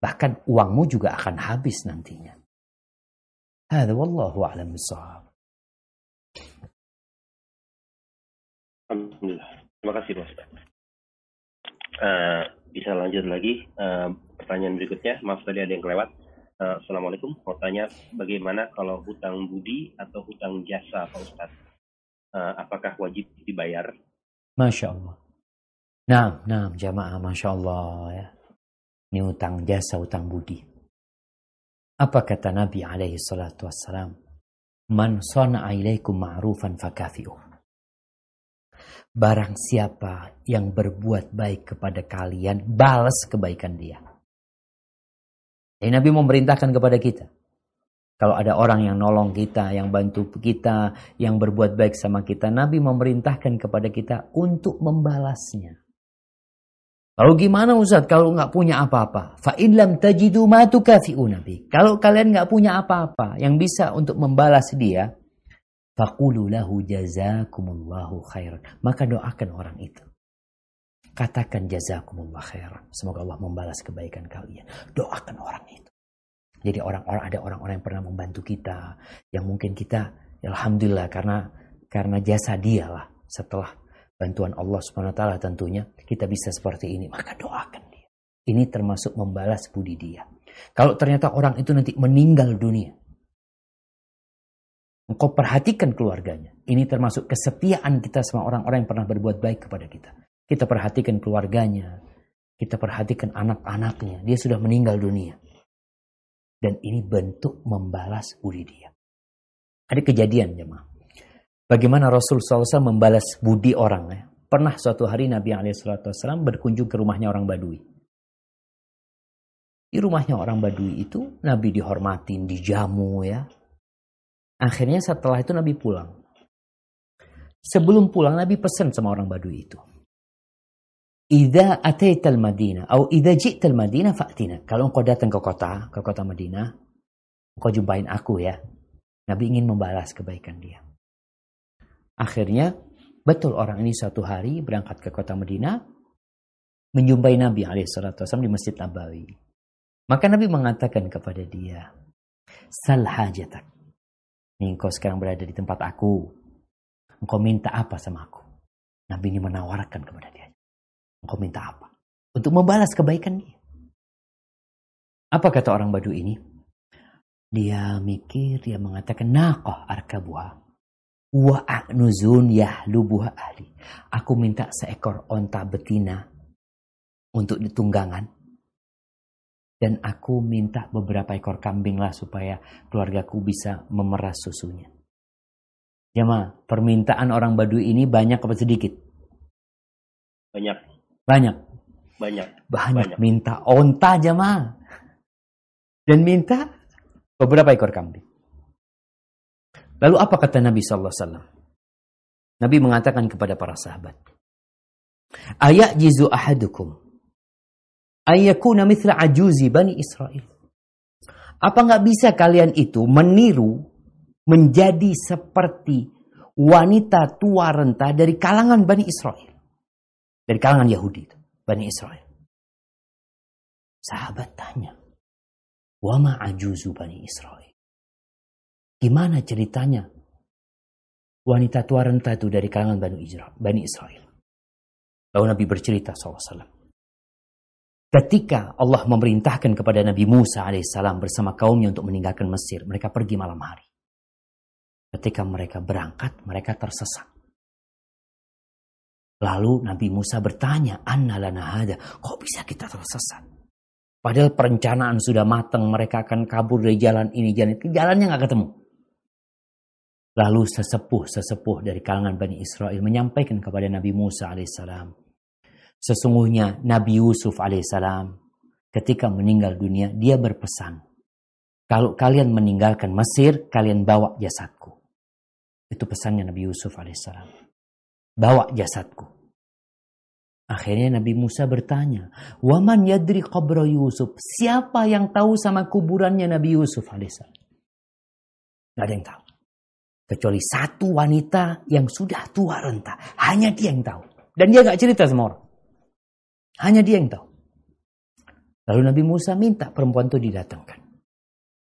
Bahkan uangmu juga akan habis nantinya. Hada wallahu a'lam. Alhamdulillah. Terima kasih Mas. Uh, bisa lanjut lagi uh, pertanyaan berikutnya. Maaf tadi ada yang kelewat. Uh, Assalamualaikum. Mau tanya bagaimana kalau hutang budi atau hutang jasa Pak Ustadz? Uh, apakah wajib dibayar? Masya Allah. Nah, nah jamaah Masya Allah ya. Ini hutang jasa, hutang budi. Apa kata Nabi alaihi salatu wassalam? Man sana'a ilaikum ma'rufan fakafi'uh. Barang siapa yang berbuat baik kepada kalian, balas kebaikan dia. Jadi Nabi memerintahkan kepada kita. Kalau ada orang yang nolong kita, yang bantu kita, yang berbuat baik sama kita, Nabi memerintahkan kepada kita untuk membalasnya. Lalu gimana Ustaz kalau nggak punya apa-apa? Fa'in lam tajidu ma Nabi. Kalau kalian nggak punya apa-apa yang bisa untuk membalas dia, Faqulu lahu jazakumullahu khairan. Maka doakan orang itu. Katakan jazakumullah khairan. Semoga Allah membalas kebaikan kalian. Doakan orang itu. Jadi orang-orang ada orang-orang yang pernah membantu kita, yang mungkin kita, alhamdulillah karena karena jasa dia lah. Setelah bantuan Allah taala tentunya kita bisa seperti ini. Maka doakan dia. Ini termasuk membalas budi dia. Kalau ternyata orang itu nanti meninggal dunia, Engkau perhatikan keluarganya. Ini termasuk kesetiaan kita sama orang-orang yang pernah berbuat baik kepada kita. Kita perhatikan keluarganya. Kita perhatikan anak-anaknya. Dia sudah meninggal dunia. Dan ini bentuk membalas budi dia. Ada kejadian jemaah. Bagaimana Rasul SAW membalas budi orang. Ya. Pernah suatu hari Nabi SAW berkunjung ke rumahnya orang Badui. Di rumahnya orang Badui itu Nabi dihormatin, dijamu ya. Akhirnya setelah itu Nabi pulang. Sebelum pulang Nabi pesan sama orang Badui itu. Idza ataita al-Madinah atau idza ji'ta al-Madinah fa'tina. Kalau engkau datang ke kota, ke kota Madinah, engkau jumpain aku ya. Nabi ingin membalas kebaikan dia. Akhirnya betul orang ini suatu hari berangkat ke kota Madinah menjumpai Nabi alaihissalam di Masjid Nabawi. Maka Nabi mengatakan kepada dia, "Sal hajatak." Nih engkau sekarang berada di tempat aku. Engkau minta apa sama aku? Nabi ini menawarkan kepada dia. Engkau minta apa? Untuk membalas kebaikan dia. Apa kata orang Badu ini? Dia mikir, dia mengatakan, Naqah arkabuha. Wa a'nuzun yahlubuha ahli. Aku minta seekor onta betina untuk ditunggangan. Dan aku minta beberapa ekor kambing lah supaya keluargaku bisa memeras susunya. Jemaah, permintaan orang Baduy ini banyak apa sedikit? Banyak. Banyak. Banyak. Banyak, banyak. minta onta jemaah. Dan minta beberapa ekor kambing. Lalu apa kata Nabi sallallahu alaihi wasallam? Nabi mengatakan kepada para sahabat, "Ayat jizu ahadukum ayyakuna mithla ajuzi bani Israel." Apa nggak bisa kalian itu meniru menjadi seperti wanita tua renta dari kalangan Bani Israel. Dari kalangan Yahudi itu, Bani Israel. Sahabat tanya, Wama ajuzu Bani Israel. Gimana ceritanya wanita tua renta itu dari kalangan Bani Israel? Bani Israel. Lalu Nabi bercerita SAW. Ketika Allah memerintahkan kepada Nabi Musa alaihissalam bersama kaumnya untuk meninggalkan Mesir, mereka pergi malam hari. Ketika mereka berangkat, mereka tersesat. Lalu Nabi Musa bertanya, Anna lana hada, kok bisa kita tersesat? Padahal perencanaan sudah matang, mereka akan kabur dari jalan ini, jalan itu, jalannya nggak ketemu. Lalu sesepuh-sesepuh dari kalangan Bani Israel menyampaikan kepada Nabi Musa alaihissalam, sesungguhnya Nabi Yusuf alaihissalam ketika meninggal dunia, dia berpesan, kalau kalian meninggalkan Mesir, kalian bawa jasadku. Itu pesannya Nabi Yusuf alaihissalam. Bawa jasadku. Akhirnya Nabi Musa bertanya, Waman yadri qabra Yusuf? Siapa yang tahu sama kuburannya Nabi Yusuf alaihissalam? Gak ada yang tahu. Kecuali satu wanita yang sudah tua renta. Hanya dia yang tahu. Dan dia gak cerita sama orang. Hanya dia yang tahu. Lalu Nabi Musa minta perempuan itu didatangkan.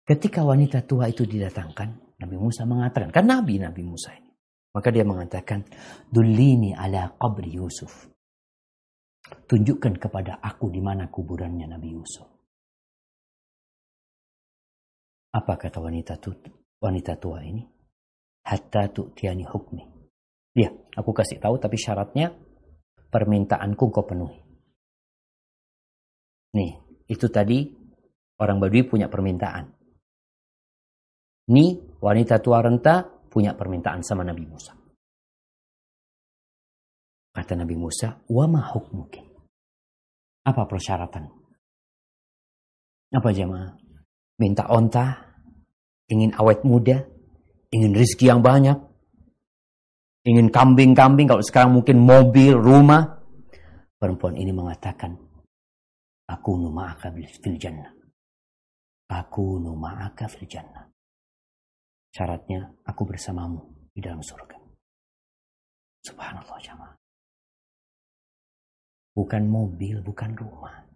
Ketika wanita tua itu didatangkan, Nabi Musa mengatakan, kan Nabi Nabi Musa ini. Maka dia mengatakan, Dulini ala qabri Yusuf. Tunjukkan kepada aku di mana kuburannya Nabi Yusuf. Apa kata wanita tua, wanita tua ini? Hatta tiani hukmi. Ya, aku kasih tahu tapi syaratnya permintaanku kau penuhi. Nih, itu tadi orang Badui punya permintaan. Nih, wanita tua renta punya permintaan sama Nabi Musa. Kata Nabi Musa, wa ma hukmuki? Apa persyaratan? Apa jemaah? Minta onta, ingin awet muda, ingin rizki yang banyak, ingin kambing-kambing, kalau sekarang mungkin mobil, rumah. Perempuan ini mengatakan, Aku numa'aka fil jannah. Aku numa'aka fil jannah. Syaratnya aku bersamamu di dalam surga. Subhanallah jamaah. Bukan mobil, bukan rumah.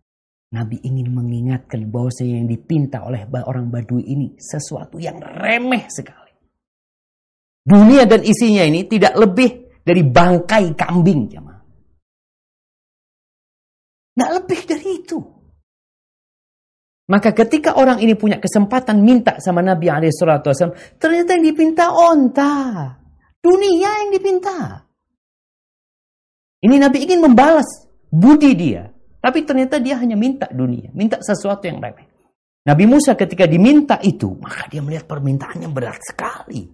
Nabi ingin mengingatkan bahwa yang dipinta oleh orang Badui ini sesuatu yang remeh sekali. Dunia dan isinya ini tidak lebih dari bangkai kambing jamaah. Tidak lebih. Maka ketika orang ini punya kesempatan minta sama Nabi SAW, ternyata yang dipinta onta. Dunia yang dipinta. Ini Nabi ingin membalas budi dia. Tapi ternyata dia hanya minta dunia. Minta sesuatu yang remeh. Nabi Musa ketika diminta itu, maka dia melihat permintaannya berat sekali.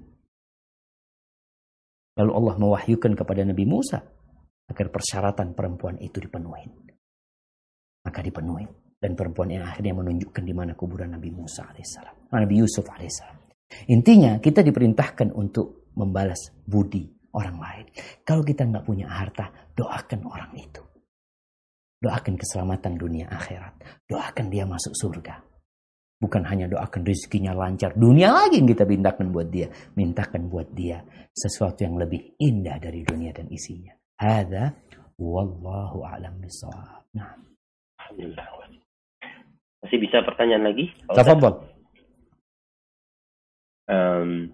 Lalu Allah mewahyukan kepada Nabi Musa agar persyaratan perempuan itu dipenuhi. Maka dipenuhi. Dan perempuan yang akhirnya menunjukkan di mana kuburan Nabi Musa alaihissalam. Nabi Yusuf alaihissalam. Intinya kita diperintahkan untuk membalas budi orang lain. Kalau kita nggak punya harta, doakan orang itu. Doakan keselamatan dunia akhirat. Doakan dia masuk surga. Bukan hanya doakan rezekinya lancar. Dunia lagi yang kita mintakan buat dia. Mintakan buat dia sesuatu yang lebih indah dari dunia dan isinya. Hada wallahu a'lam bisawab. Nah. Alhamdulillah. Masih bisa pertanyaan lagi? Tafadhol. Um,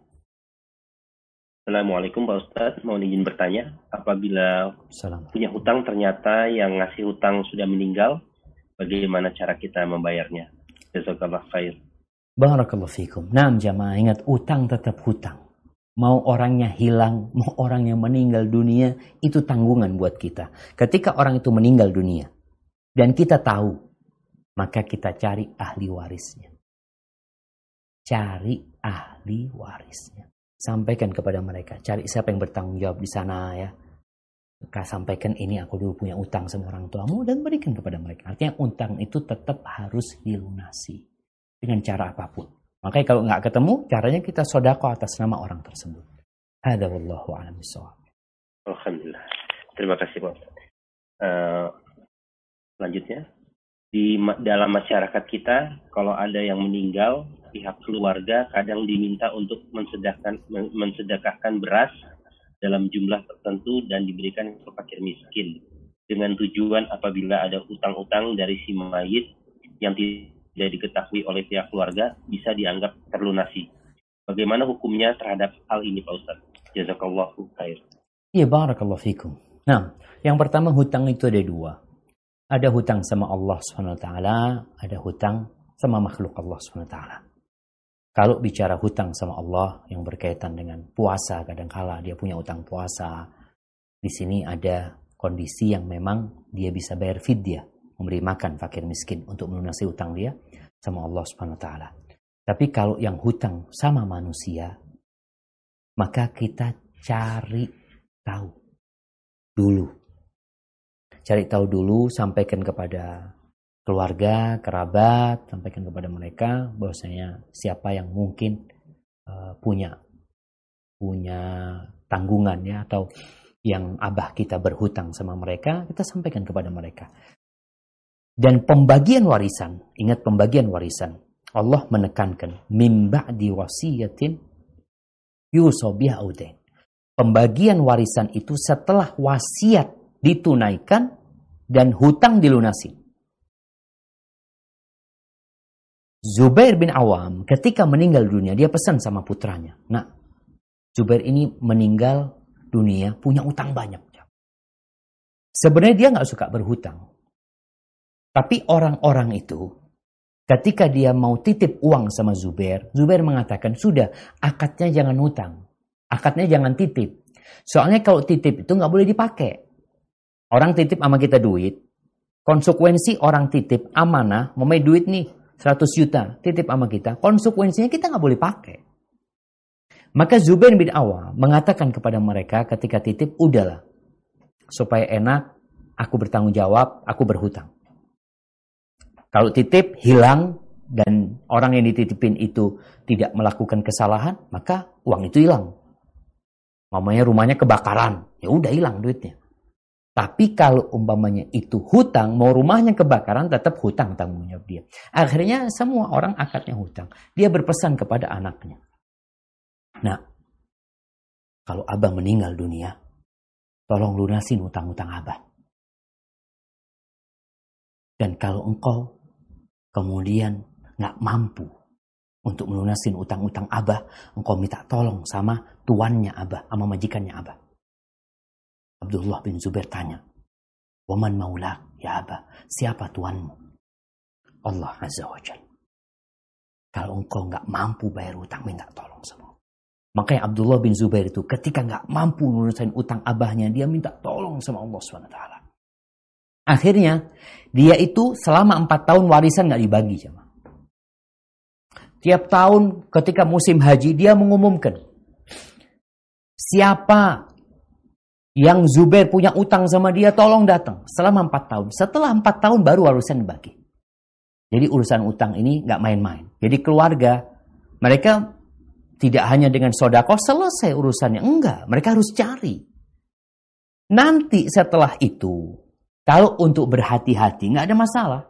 Assalamualaikum Pak Ustadz, mau izin bertanya, apabila Salam. punya hutang ternyata yang ngasih hutang sudah meninggal, bagaimana cara kita membayarnya? Jazakallah khair. Barakallahu fikum. Nah, jamaah ingat utang tetap hutang. Mau orangnya hilang, mau orangnya meninggal dunia, itu tanggungan buat kita. Ketika orang itu meninggal dunia, dan kita tahu, maka kita cari ahli warisnya. Cari ahli warisnya. Sampaikan kepada mereka, cari siapa yang bertanggung jawab di sana ya. Maka sampaikan ini aku dulu punya utang sama orang tuamu dan berikan kepada mereka. Artinya utang itu tetap harus dilunasi dengan cara apa pun. Makanya kalau nggak ketemu, caranya kita sodako atas nama orang tersebut. Ada wallahu a'lam Alhamdulillah. Terima kasih Pak. Uh, selanjutnya, di dalam masyarakat kita, kalau ada yang meninggal, pihak keluarga kadang diminta untuk mensedekahkan, mensedekahkan beras dalam jumlah tertentu dan diberikan ke fakir miskin dengan tujuan apabila ada utang-utang dari si mayit yang tidak diketahui oleh pihak keluarga bisa dianggap terlunasi. Bagaimana hukumnya terhadap hal ini Pak Ustaz? Jazakallahu khair. Iya, barakallahu fikum. Nah, yang pertama hutang itu ada dua. Ada hutang sama Allah SWT, ada hutang sama makhluk Allah SWT. Kalau bicara hutang sama Allah yang berkaitan dengan puasa, kadangkala dia punya utang puasa. Di sini ada kondisi yang memang dia bisa bayar fidyah, memberi makan fakir miskin untuk melunasi utang dia sama Allah Subhanahu wa taala. Tapi kalau yang hutang sama manusia, maka kita cari tahu dulu. Cari tahu dulu, sampaikan kepada keluarga, kerabat, sampaikan kepada mereka bahwasanya siapa yang mungkin uh, punya punya tanggungan ya atau yang abah kita berhutang sama mereka, kita sampaikan kepada mereka. Dan pembagian warisan, ingat pembagian warisan. Allah menekankan mim ba'di wasiyatin yusobiha udain. Pembagian warisan itu setelah wasiat ditunaikan dan hutang dilunasi. Zubair bin Awam ketika meninggal dunia, dia pesan sama putranya. Nah, Zubair ini meninggal dunia punya utang banyak. Sebenarnya dia nggak suka berhutang. Tapi orang-orang itu ketika dia mau titip uang sama Zubair, Zubair mengatakan, sudah akadnya jangan hutang. Akadnya jangan titip. Soalnya kalau titip itu nggak boleh dipakai. Orang titip sama kita duit, konsekuensi orang titip amanah, main duit nih 100 juta, titip sama kita, konsekuensinya kita nggak boleh pakai. Maka Zubair bin Awam mengatakan kepada mereka ketika titip, udahlah, supaya enak, aku bertanggung jawab, aku berhutang. Kalau titip hilang dan orang yang dititipin itu tidak melakukan kesalahan, maka uang itu hilang. Mamanya rumahnya kebakaran, ya udah hilang duitnya. Tapi kalau umpamanya itu hutang, mau rumahnya kebakaran, tetap hutang tanggung jawab dia. Akhirnya semua orang akadnya hutang. Dia berpesan kepada anaknya. Nah, kalau abah meninggal dunia, tolong lunasin hutang-hutang abah. Dan kalau engkau kemudian nggak mampu untuk melunasin utang-utang abah, engkau minta tolong sama tuannya abah, sama majikannya abah. Abdullah bin Zubair tanya, Waman maula ya abah, siapa tuanmu? Allah Azza wa Jal. Kalau engkau nggak mampu bayar utang, minta tolong sama Makanya Abdullah bin Zubair itu ketika nggak mampu melunasin utang abahnya, dia minta tolong sama Allah SWT. Akhirnya dia itu selama empat tahun warisan nggak dibagi sama. Tiap tahun ketika musim haji dia mengumumkan siapa yang Zubair punya utang sama dia tolong datang selama empat tahun. Setelah empat tahun baru warisan dibagi. Jadi urusan utang ini nggak main-main. Jadi keluarga mereka tidak hanya dengan sodako selesai urusannya. Enggak, mereka harus cari. Nanti setelah itu kalau untuk berhati-hati nggak ada masalah.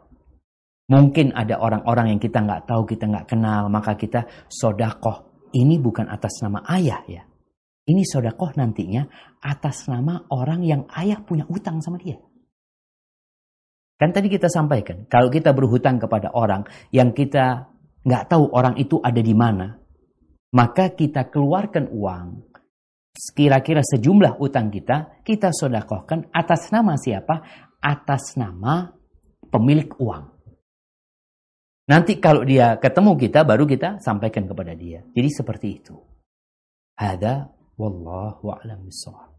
Mungkin ada orang-orang yang kita nggak tahu, kita nggak kenal, maka kita sodakoh. Ini bukan atas nama ayah ya. Ini sodakoh nantinya atas nama orang yang ayah punya utang sama dia. Kan tadi kita sampaikan, kalau kita berhutang kepada orang yang kita nggak tahu orang itu ada di mana, maka kita keluarkan uang kira-kira sejumlah utang kita, kita sodakohkan atas nama siapa? atas nama pemilik uang. Nanti kalau dia ketemu kita, baru kita sampaikan kepada dia. Jadi seperti itu. Hada wallahu a'lam bishawab.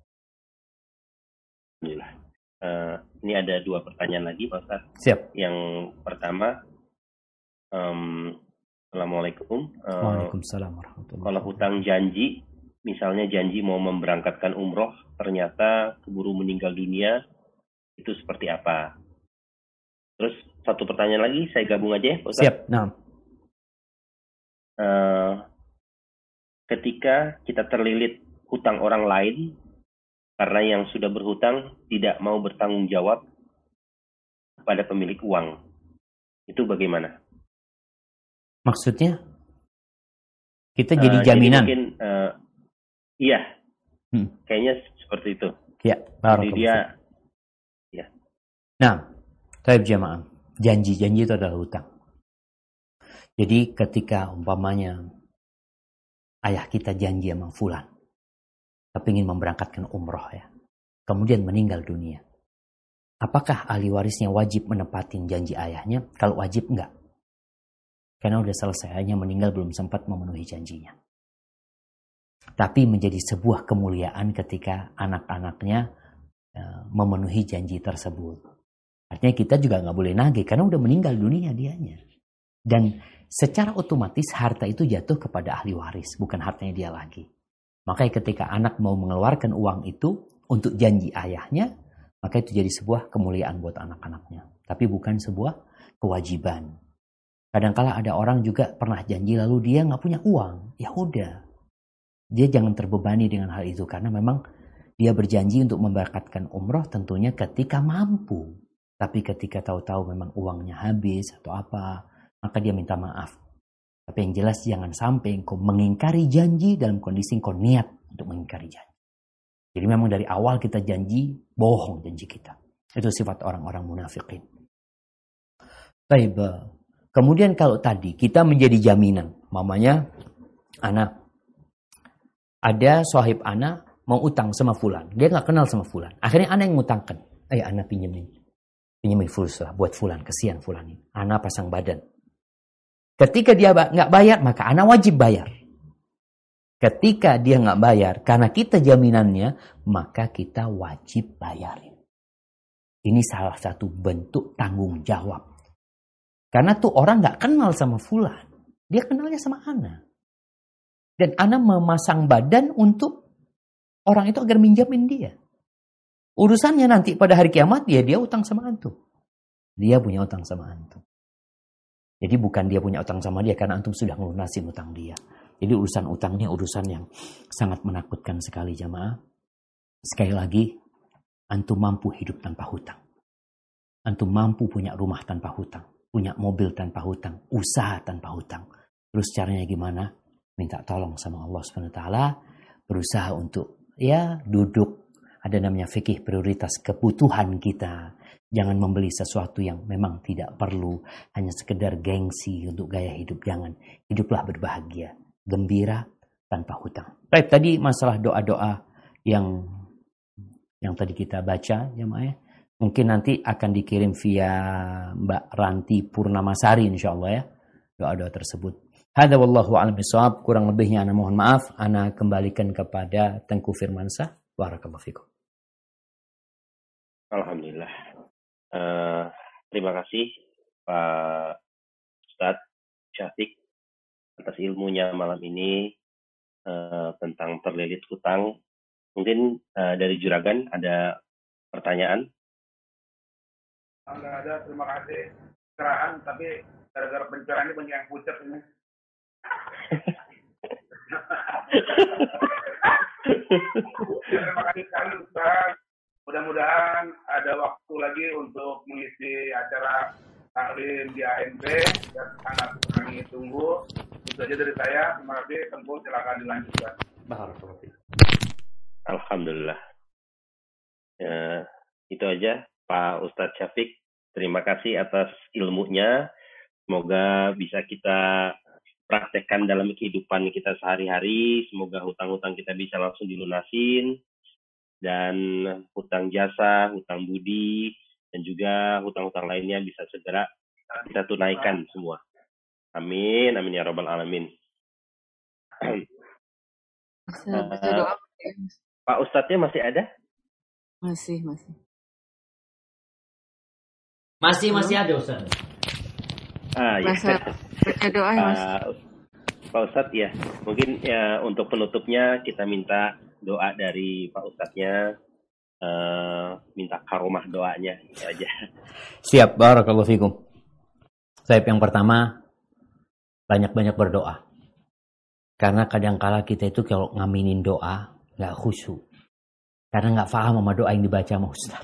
Alhamdulillah. Uh, ini ada dua pertanyaan lagi, Pak Ustaz. Siap. Yang pertama, um, Assalamualaikum. Uh, Waalaikumsalam warahmatullahi Kalau hutang janji, misalnya janji mau memberangkatkan umroh, ternyata keburu meninggal dunia, itu seperti apa? Terus satu pertanyaan lagi, saya gabung aja ya, Ustaz. Siap, nah. Uh, ketika kita terlilit hutang orang lain, karena yang sudah berhutang tidak mau bertanggung jawab kepada pemilik uang, itu bagaimana? Maksudnya? Kita jadi uh, jaminan? Jadi mungkin, uh, iya, hmm. kayaknya seperti itu. Ya, Jadi dia, ya. Nah, Taib jamaah, janji-janji itu adalah hutang. Jadi ketika umpamanya ayah kita janji sama fulan, ingin memberangkatkan umroh ya, kemudian meninggal dunia. Apakah ahli warisnya wajib menepatin janji ayahnya? Kalau wajib enggak. Karena udah selesai, hanya meninggal belum sempat memenuhi janjinya. Tapi menjadi sebuah kemuliaan ketika anak-anaknya eh, memenuhi janji tersebut. Artinya kita juga nggak boleh nagih karena udah meninggal dunia dianya. Dan secara otomatis harta itu jatuh kepada ahli waris, bukan hartanya dia lagi. Makanya ketika anak mau mengeluarkan uang itu untuk janji ayahnya, maka itu jadi sebuah kemuliaan buat anak-anaknya. Tapi bukan sebuah kewajiban. Kadangkala ada orang juga pernah janji lalu dia nggak punya uang. Ya udah. Dia jangan terbebani dengan hal itu karena memang dia berjanji untuk memberkatkan umroh tentunya ketika mampu. Tapi ketika tahu-tahu memang uangnya habis atau apa, maka dia minta maaf. Tapi yang jelas jangan sampai engkau mengingkari janji dalam kondisi engkau niat untuk mengingkari janji. Jadi memang dari awal kita janji, bohong janji kita. Itu sifat orang-orang munafikin. Baik, kemudian kalau tadi kita menjadi jaminan, mamanya anak ada sahib anak mau utang sama fulan, dia nggak kenal sama fulan. Akhirnya anak yang ngutangkan, ayo anak pinjemin pinjemin fulus lah buat fulan, kesian fulan ini. Ana pasang badan. Ketika dia nggak bayar, maka ana wajib bayar. Ketika dia nggak bayar, karena kita jaminannya, maka kita wajib bayarin. Ini salah satu bentuk tanggung jawab. Karena tuh orang nggak kenal sama fulan. Dia kenalnya sama ana. Dan ana memasang badan untuk orang itu agar minjamin dia. Urusannya nanti pada hari kiamat dia dia utang sama antum. Dia punya utang sama antum. Jadi bukan dia punya utang sama dia karena antum sudah melunasin utang dia. Jadi urusan utangnya urusan yang sangat menakutkan sekali jamaah. Sekali lagi, antum mampu hidup tanpa hutang. Antum mampu punya rumah tanpa hutang. Punya mobil tanpa hutang. Usaha tanpa hutang. Terus caranya gimana? Minta tolong sama Allah SWT. Berusaha untuk ya duduk ada namanya fikih prioritas kebutuhan kita. Jangan membeli sesuatu yang memang tidak perlu. Hanya sekedar gengsi untuk gaya hidup. Jangan. Hiduplah berbahagia. Gembira tanpa hutang. Baik, tadi masalah doa-doa yang yang tadi kita baca ya ya. Mungkin nanti akan dikirim via Mbak Ranti Purnamasari insya Allah ya. Doa-doa tersebut. Hada wallahu a'lam Kurang lebihnya ana mohon maaf. Ana kembalikan kepada Tengku Firmansyah. Barakallahu fikum. Alhamdulillah. Uh, terima kasih Pak Ustadz Syafiq atas ilmunya malam ini uh, tentang terlilit hutang. Mungkin uh, dari Juragan ada pertanyaan? Enggak ada, terima kasih. Cerahan, tapi gara-gara pencerahan ini banyak yang pucat ini. <laughs> terima kasih sekali Ustaz. Mudah-mudahan ada waktu lagi untuk mengisi acara taklim di ANP dan sangat kami tunggu. Itu saja dari saya. Terima kasih. Tempuh silakan dilanjutkan. Alhamdulillah. Ya, itu aja Pak Ustadz Syafiq. Terima kasih atas ilmunya. Semoga bisa kita praktekkan dalam kehidupan kita sehari-hari. Semoga hutang-hutang kita bisa langsung dilunasin dan hutang jasa, hutang budi, dan juga hutang-hutang lainnya bisa segera kita tunaikan semua. Amin, amin ya robbal alamin. Bisa, bisa doa ya? Pak Ustadznya masih ada? Masih, masih. Masih masih ada Ustaz. Ah, ya. Bahasa baca doa ya, Mas. Ah, Pak Ustadz ya, mungkin ya untuk penutupnya kita minta doa dari Pak Ustadznya, eh, minta karomah doanya itu aja. Siap, barakallahu fikum. Saya yang pertama banyak-banyak berdoa. Karena kadangkala kita itu kalau ngaminin doa nggak khusyuk. Karena nggak paham sama doa yang dibaca sama Ustaz.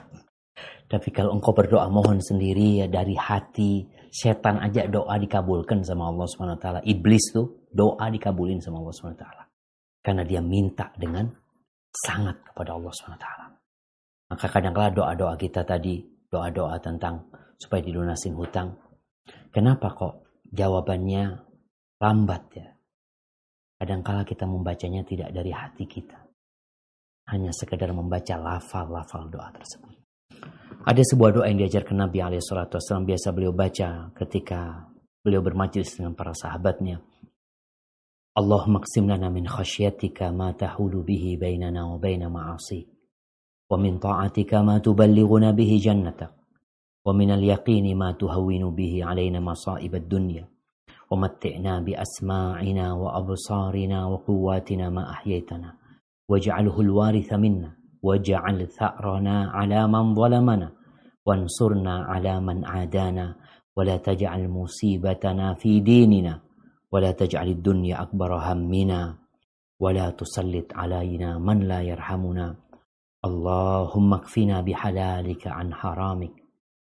Tapi kalau engkau berdoa mohon sendiri ya dari hati, setan aja doa dikabulkan sama Allah Subhanahu wa taala. Iblis tuh doa dikabulin sama Allah Subhanahu wa taala. Karena dia minta dengan sangat kepada Allah taala. Maka kadangkala doa-doa kita tadi, doa-doa tentang supaya dilunasin hutang. Kenapa kok jawabannya lambat ya? Kadangkala kita membacanya tidak dari hati kita. Hanya sekedar membaca lafal-lafal doa tersebut. Ada sebuah doa yang diajarkan Nabi SAW biasa beliau baca ketika beliau bermajlis dengan para sahabatnya. اللهم اقسم لنا من خشيتك ما تحول به بيننا وبين معاصيك ومن طاعتك ما تبلغنا به جنتك ومن اليقين ما تهون به علينا مصائب الدنيا ومتعنا بأسماعنا وأبصارنا وقواتنا ما أحييتنا واجعله الوارث منا واجعل ثأرنا على من ظلمنا وانصرنا على من عادانا ولا تجعل مصيبتنا في ديننا. ولا تجعل الدنيا أكبر همنا ولا تسلط علينا من لا يرحمنا. اللهم اكفنا بحلالك عن حرامك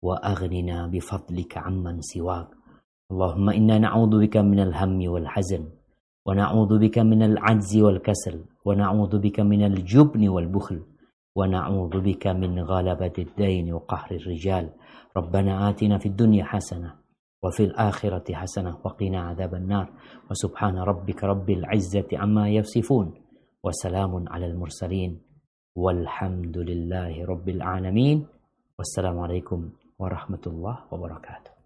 وأغننا بفضلك عمن سواك. اللهم إنا نعوذ بك من الهم والحزن ونعوذ بك من العجز والكسل ونعوذ بك من الجبن والبخل ونعوذ بك من غلبة الدين وقهر الرجال. ربنا آتنا في الدنيا حسنة وفي الآخرة حسنة وقنا عذاب النار. وسبحان ربك رب العزة عما يصفون. وسلام على المرسلين. والحمد لله رب العالمين. والسلام عليكم ورحمة الله وبركاته.